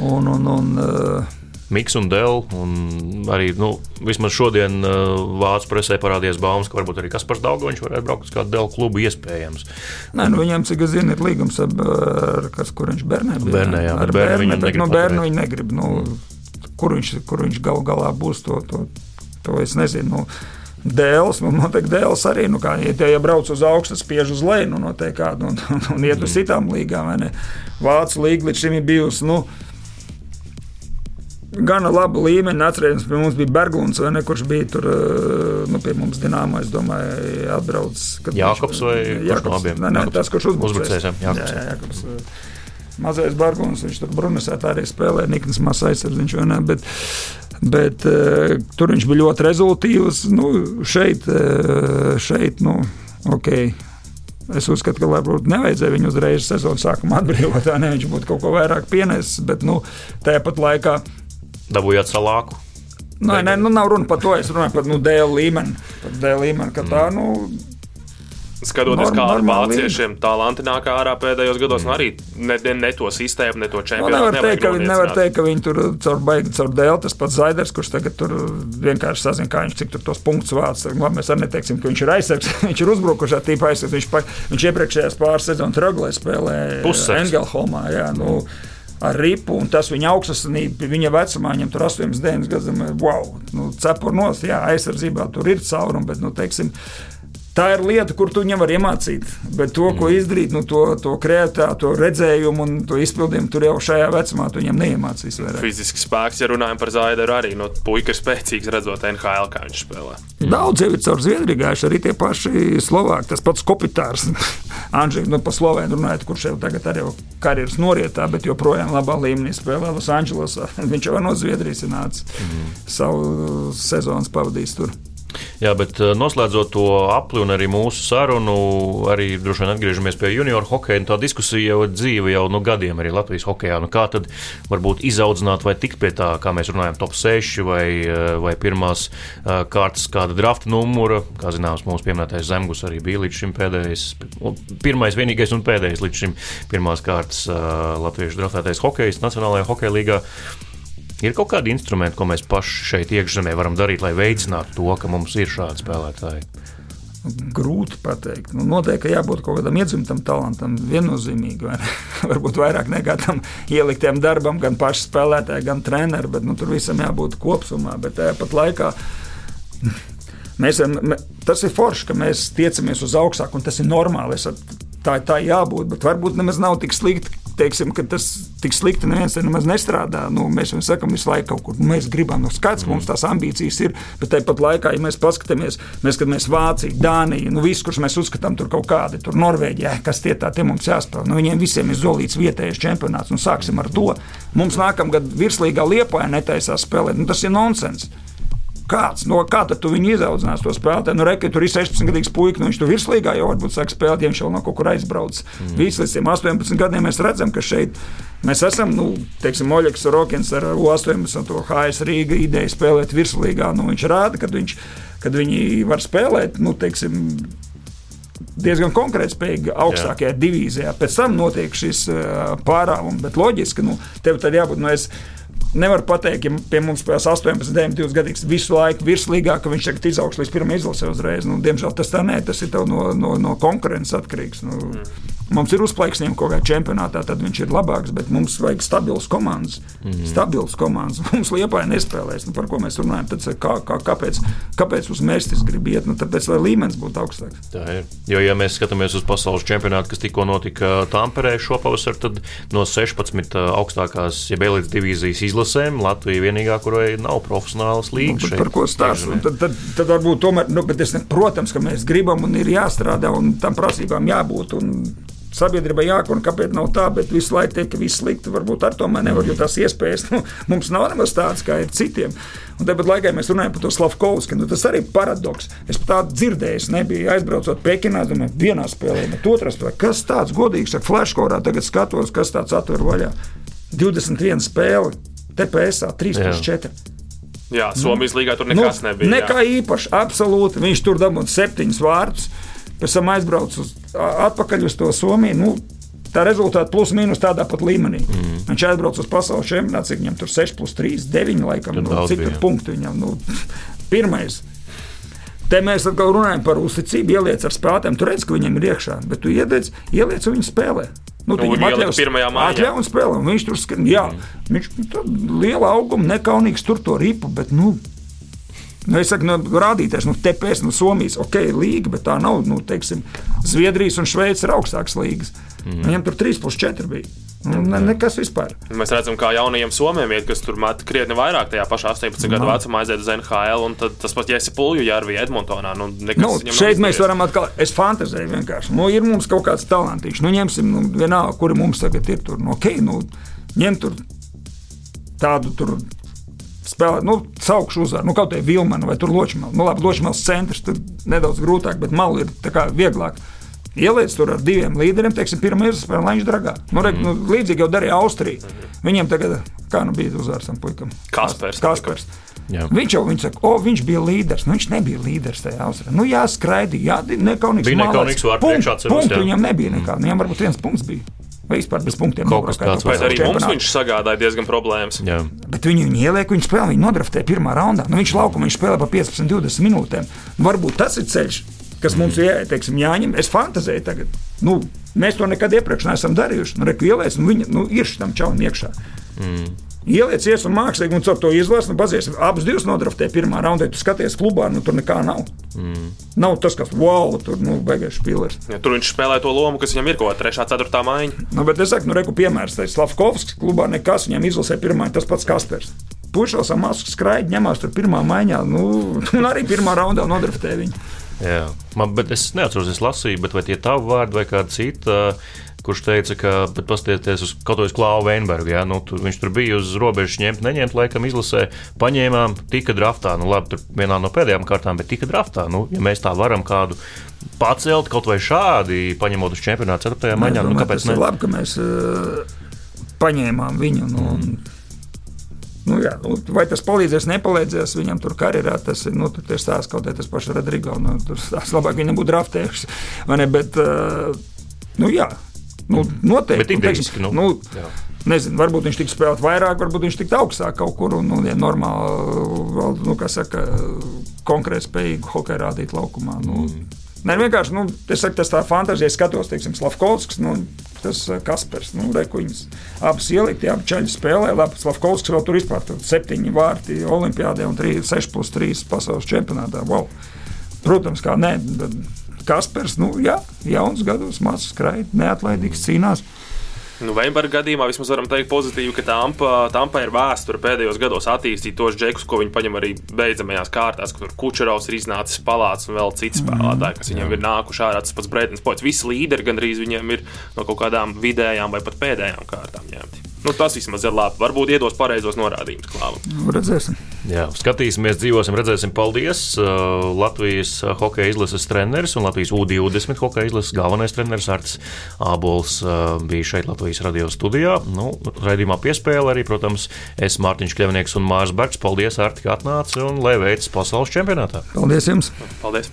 Un, un, un, uh, Miks un Dēl. Arī nu, vismaz šodien uh, Vācijas presē parādījās baumas, ka varbūt arī Kaspars Dārgoņš varētu braukt uz kādu Dēl klubu iespējams. Nē, nu, viņam, cik es zinu, ir līgums ar, ar kas, kur viņš bērnē bija. Bērnē, jā, ar bērnu, bērnu, bet, nu, bērnu viņi negrib. Nu, kur, viņš, kur viņš gal galā būs, to, to, to es nezinu. Nu, Dēls, nu, noteikti dēls arī, nu, kā, ja, ja brauc uz augstu, spiež uz leju, nu, noteikti kādu, un, un, un iet uz mm. citām līgām. Vācu līga līdz šim ir bijusi, nu, gana labu līmeni. Atcerieties, pie mums bija Berglunds, ne, kurš bija tur eh, nu, pie mums Dienāmā. Es domāju, atbrauc. Jākops vai Jākops, no abiem? Nē, nē, tas, kurš uzbrucējs. uzbrucējs jā, Jākops. Jā, Jākops. mazais Barguns, viņš tur Brunesētā arī spēlē, Nikns Mazs aizsardziņš vai ne, bet, bet uh, tur viņš bija ļoti rezultīvs. Nu, šeit, uh, šeit, nu, ok. Es uzskatu, ka varbūt nevajadzēja viņu uzreiz sezonas sākumā atbrīvot. Ne, viņš būtu kaut ko vairāk pienesis, bet nu, tāpat laikā. Dabūjāt salāku. Nē, nē, nu nav runa par to. Es runāju par nu, dēļ līmeni. Par dēļ līmeni, ka tā, nu, Skatoties, kā ar vāciešiem talanti nāk ārā pēdējos gados, mm. arī ne, ne, ne to sistēmu, ne to nu, čempionu. Nevar, teikt, viņi, nevar teikt, ka viņi tur caur baigi, caur dēlu, tas pats Zaiders, kurš tagad tur vienkārši sazina, kā viņš cik tur tos punktus vāc. Mēs arī neteiksim, ka viņš ir aizsargs, viņš ir uzbrukušā tīpa aizsargs. Viņš, pa, viņš iepriekšējās pāris sezonas regulē spēlēja Engelholmā. Jā, nu, ar ripu, un tas viņa augstasinība, viņa vecumā, viņam tur 8, 9 gadus, wow, nu, cepur nost, jā, aizsardzībā tur ir caurumi, bet, nu, teiksim, Tā ir lieta, kur tu viņam var iemācīt. Bet to, ko mm. izdarīt, nu, to, to kreatīvu, to redzējumu un to izpildījumu, tur jau šajā vecumā tu viņam neiemācīs. Vairāk. Fizisks spēks, ja runājam par Zaideru, arī no nu, puika ir spēcīgs redzot NHL, kā viņš spēlē. Daudz jau ir caur Zviedriju gājuši, arī tie paši Slovāki. Tas pats Kopitārs, Anģis, nu, pa Slovēnu runājot, kurš jau tagad arī karjeras norietā, bet joprojām labā līmenī spēlē Losandželosā. Viņš jau no Zviedrijas nācis mm. savu sezonas pavadījis tur. Jā, bet eh, noslēdzot to apli un arī mūsu sarunu, arī droši vien atgriežamies pie junior hokeja. Tā diskusija jau ir dzīva jau no gadiem arī Latvijas hokeja. Nu, kā tad varbūt izaudzināt vai tikt pie tā, kā mēs runājam, top 6 vai, eh, vai pirmās eh, kārtas kāda drafta numura. Kā zināms, mūsu pieminētais Zemgus arī bija līdz šim pēdējais, pirmais, vienīgais un pēdējais līdz šim pirmās kārtas latviešu draftētais hokejs Nacionālajā hokeja līgā. Ir kaut kādi instrumenti, ko mēs paši šeit iekšzemē varam darīt, lai veicinātu to, ka mums ir šādi spēlētāji. Grūti pateikt. Nu, noteikti jābūt kaut kādam iedzimtam talantam, viennozīmīgi. Vai Varbūt vairāk nekā tam ieliktiem darbam, gan pašu spēlētāju, gan treneru, bet nu, tur visam jābūt kopumā. Bet tāpat laikā mēs, tas ir forši, ka mēs tiecamies uz augstāk, un tas ir normāli. Es, tā, tā jābūt, bet varbūt nemaz nav tik slikti teiksim, ka tas tik slikti neviens nemaz nestrādā. Nu, mēs jau sakām, visu laiku kaut kur mēs gribam, nu, skaidrs, ka mums tās ambīcijas ir, bet tāpat laikā, ja mēs paskatāmies, mēs skatāmies Vāciju, Dāniju, nu, visus, kurus mēs uzskatām tur kaut kādi, tur Norvēģijā, kas tie tā, tie mums jāspēlē. Nu, viņiem visiem ir zolīts vietējais čempionāts, un sāksim ar to. Mums nākamgad virslīgā liepā netaisās spēlēt, nu, tas ir nonsens. Kāds, no kā tad tu viņu izaudzinās to spēlētāju? Nu, Reikot, tur ir 16 gadīgs puika, nu viņš tur virslīgā jau varbūt sāk spēlēt, ja viņš jau no kaut kur aizbraucis. Mm. Līdz 18 gadiem mēs redzam, ka šeit mēs esam, nu, teiksim, Oļegs Rokins ar U18 to HS Rīga ideju spēlēt virslīgā. Nu, viņš rāda, kad, viņš, kad viņi var spēlēt, nu, teiksim, diezgan konkrēti spējīgi augstākajā Jā. divīzijā. Pēc tam notiek šis pārāvums, bet loģiski, nu, tev tad jābūt. Nu, es, nevar pateikt, ja pie mums spēlēs 18, 19 gadīgs visu laiku virslīgā, ka viņš tagad izaugs līdz pirmajai izlasē uzreiz. Nu, diemžēl tas tā nē, tas ir no, no, no konkurences atkarīgs. Nu, mm. Mums ir uzplaiksnījumi kaut kādā čempionātā, tad viņš ir labāks, bet mums vajag stabilas komandas. Mm -hmm. Stabilas komandas. Mums liepā nespēlēs. Nu, par ko mēs runājam? Tad, kā, kā, kāpēc, kāpēc uz mērķis grib iet? Nu, tāpēc, lai līmenis būtu augstāks. Tā ir. Jo, ja mēs skatāmies uz pasaules čempionātu, kas tikko notika Tamperē šopavasar, tad no 16 augstākās, ja B līdz divīzijas izlasēm, Latvija vienīgā, kurai nav profesionālas līnijas. Nu, par ko stāstīt? Tad, tad, tad varbūt tomēr, nu, bet es, protams, ka mēs gribam un ir jāstrādā un tam prasībām jābūt. Un, sabiedrībai jākur, kāpēc nav tā, bet visu laiku ka viss slikti, varbūt ar to man nevar, jo tās iespējas nu, mums nav nemaz tādas kā ir citiem. Un tāpat laikā mēs runājam par to Slavkovski, nu, tas arī ir paradoks. Es pat tādu dzirdēju, nebiju aizbraucot Pekinā, domāju, vienā spēlē, bet otrā spēlē. Kas tāds godīgs, ar flashkorā tagad skatos, kas tāds atver vaļā? 21 spēle, TPS 3,4. Jā, Somijas līgā tur nekas nu, nebija. Nekā jā. īpaši, absolūti. Viņš tur dabūja septiņus vārdus pēc tam aizbraucu uz, atpakaļ uz to Somiju. Nu, Tā rezultāta plus mīnus tādā pat līmenī. Mm. Viņš aizbrauca uz pasaules čempionātu, cik viņam tur 6, plus 3, 9, laikam, nu, cik tur punktu viņam. Nu, pirmais. Te mēs atkal runājam par uzticību, ieliec ar spēlētājiem. Tur redz, ka viņiem ir iekšā, bet tu iededz, ieliec un viņi spēlē. Nu, nu, viņam atļaus. Atļauj un spēlē. Un viņš tur skan, jā, mm. viņš tur liela auguma, nekaunīgs tur to ripu, bet, nu, Nu, es saku, nu, rādītājs, nu, TPS, nu, Somijas, ok, līga, bet tā nav, nu, teiksim, Zviedrijas un Šveices ir augstākas līgas. Mm. Viņam tur 3 plus 4 bija. Nu, ne, nekas vispār. Mēs redzam, kā jaunajiem somiem iet, kas tur met krietni vairāk tajā pašā 18 gadu vecumā aiziet uz NHL, un tas pat Jēzus Pulju jārvija Edmontonā. Nu, nu, šeit mēs varam atkal, es fantazēju vienkārši. Nu, ir mums kaut kāds talantīgs, nu ņemsim, nu, vienalga, kuri mums tagad ir tur. Nu, okay, nu, ņem tur tādu tur spēlēt, nu, saukšu uzvaru, nu, kaut kādā Vilmanu vai Ločmēlu. Nu, labi, Ločmēls centrs tur nedaudz grūtāk, bet malu ir vieglāk. Ieliec tur ar diviem līderiem, teiksim, pirmā izspēle Latvijas dragā. Nu, re, nu, līdzīgi jau darīja Austrija. Viņiem tagad, kā nu bija uzvārds tam puikam? Kaspers. Kaspers. Jā. Viņš jau viņš saka, o, viņš bija līderis. Nu, viņš nebija līderis tajā Austrijā. Nu, jā, skraidīja, jā, nekaunīgs. Bija nekaunīgs vārds priekšā. Punktu viņam nebija nekā. Mm. Viņam varbūt viens punkts bija. Vai vispār bez punktiem kaut kas tāds - bet arī mums viņš sagādāja diezgan problēmas. Jā. Bet viņu, viņu ieliek, viņš spēlē, viņš nodraftē pirmā raundā. Nu, viņš laukumā viņš spēlē pa 15, 20 minūtēm. Nu, varbūt tas ir ceļš, kas mums ir teiksim, jāņem. Es fantazēju tagad. Nu, mēs to nekad iepriekš neesam darījuši. Nu, Reku ielēs, un viņa nu, ir šitam čalam iekšā. Mm. Ieliec, ies un mākslīgi, un caur to izlasi, nu, bazies. Abas divas nodraftē pirmā raundā, tu skaties klubā, nu, tur nekā nav. Mm. Nav tas, kas wow, tur nu, beigās spīlēs. Ja, tur viņš spēlē to lomu, kas viņam ir kaut kāda 3. 4. maiņa. Nu, bet es saku, nu, reku piemērs, tas Slavkovskis klubā nekas, viņam izlasē pirmā, tas pats Kaspers. Pušels ar masku skraidīt, ņemās tur pirmā maiņā, nu, un arī pirmā raundā nodraftē viņu. Jā, man, bet es neatceros, es lasīju, bet vai tie tavi vārdi vai kāda cita, kurš teica, ka, paskatieties uz kaut ko Klāvu Veinbergu, jā, nu, tur, viņš tur bija uz robežas ņemt, neņemt, laikam izlasē, paņēmām, tika draftā, nu labi, tur vienā no pēdējām kārtām, bet tika draftā, nu, ja mēs tā varam kādu pacelt kaut vai šādi, paņemot uz čempionātu 4. maņā, nu, kāpēc ne? Labi, ka mēs uh, paņēmām viņu, nu, mm. Nu, jā, nu, vai tas palīdzēs, nepalīdzēs viņam tur karjerā, tas ir nu, stāsts kaut kādā tas pašs Rodrigo. Nu, tur stāsts labāk viņam būtu draftējuši. Bet, uh, nu, jā, nu, noteikti. Bet idejiski, nu, nu, jā. Nezinu, varbūt viņš tik spēlēt vairāk, varbūt viņš tik augstāk kaut kur un, nu, ja normāli, nu, kā saka, konkrēti spējīgu hokeju rādīt laukumā. Nu, mm. Nē, vienkārši nu, saku, tas tā fantāzija, skatos, teiksim, Slavkovskis, nu, tas eh, Kaspars. Nu, Rekuņas abas ielikt, abi čaļi spēlē. Labi, Slavkovskis vēl tur vispār septiņi vārti Olimpijādē un 3, 6 plus 3 pasaules čempionātā. Wow. Protams, kā nē. Kaspars, nu, jā, jauns gados, mācās skraidīt, neatlaidīgs cīnās. Mm. Nu, Veinberga gadījumā vismaz varam teikt pozitīvi, ka Tampa, Tampa ir vēsture pēdējos gados attīstīt tos džekus, ko viņi paņem arī beidzamajās kārtās, kur Kučerovs ir iznācis palāts un vēl citi spēlētāji, kas viņam jā. ir nākuši ārā. Tas pats Brētins Poits, visi līderi gandrīz viņiem ir no kaut kādām vidējām vai pat pēdējām kārtām ņemti. Nu, tas vismaz ir labi. Varbūt iedos pareizos norādījumus klāvam. Nu, redzēsim. Jā, skatīsimies, dzīvosim, redzēsim. Paldies! Uh, Latvijas hokeja izlases treneris un Latvijas U20 hokeja izlases galvenais treneris Arts Ābols uh, bija šeit Latvijas radio studijā. Nu, raidījumā piespēle arī, protams, es Mārtiņš Kļavnieks un Mārs Bergs. Paldies, Arti, ka atnāci un lai veids pasaules čempionātā. Paldies jums! Paldies!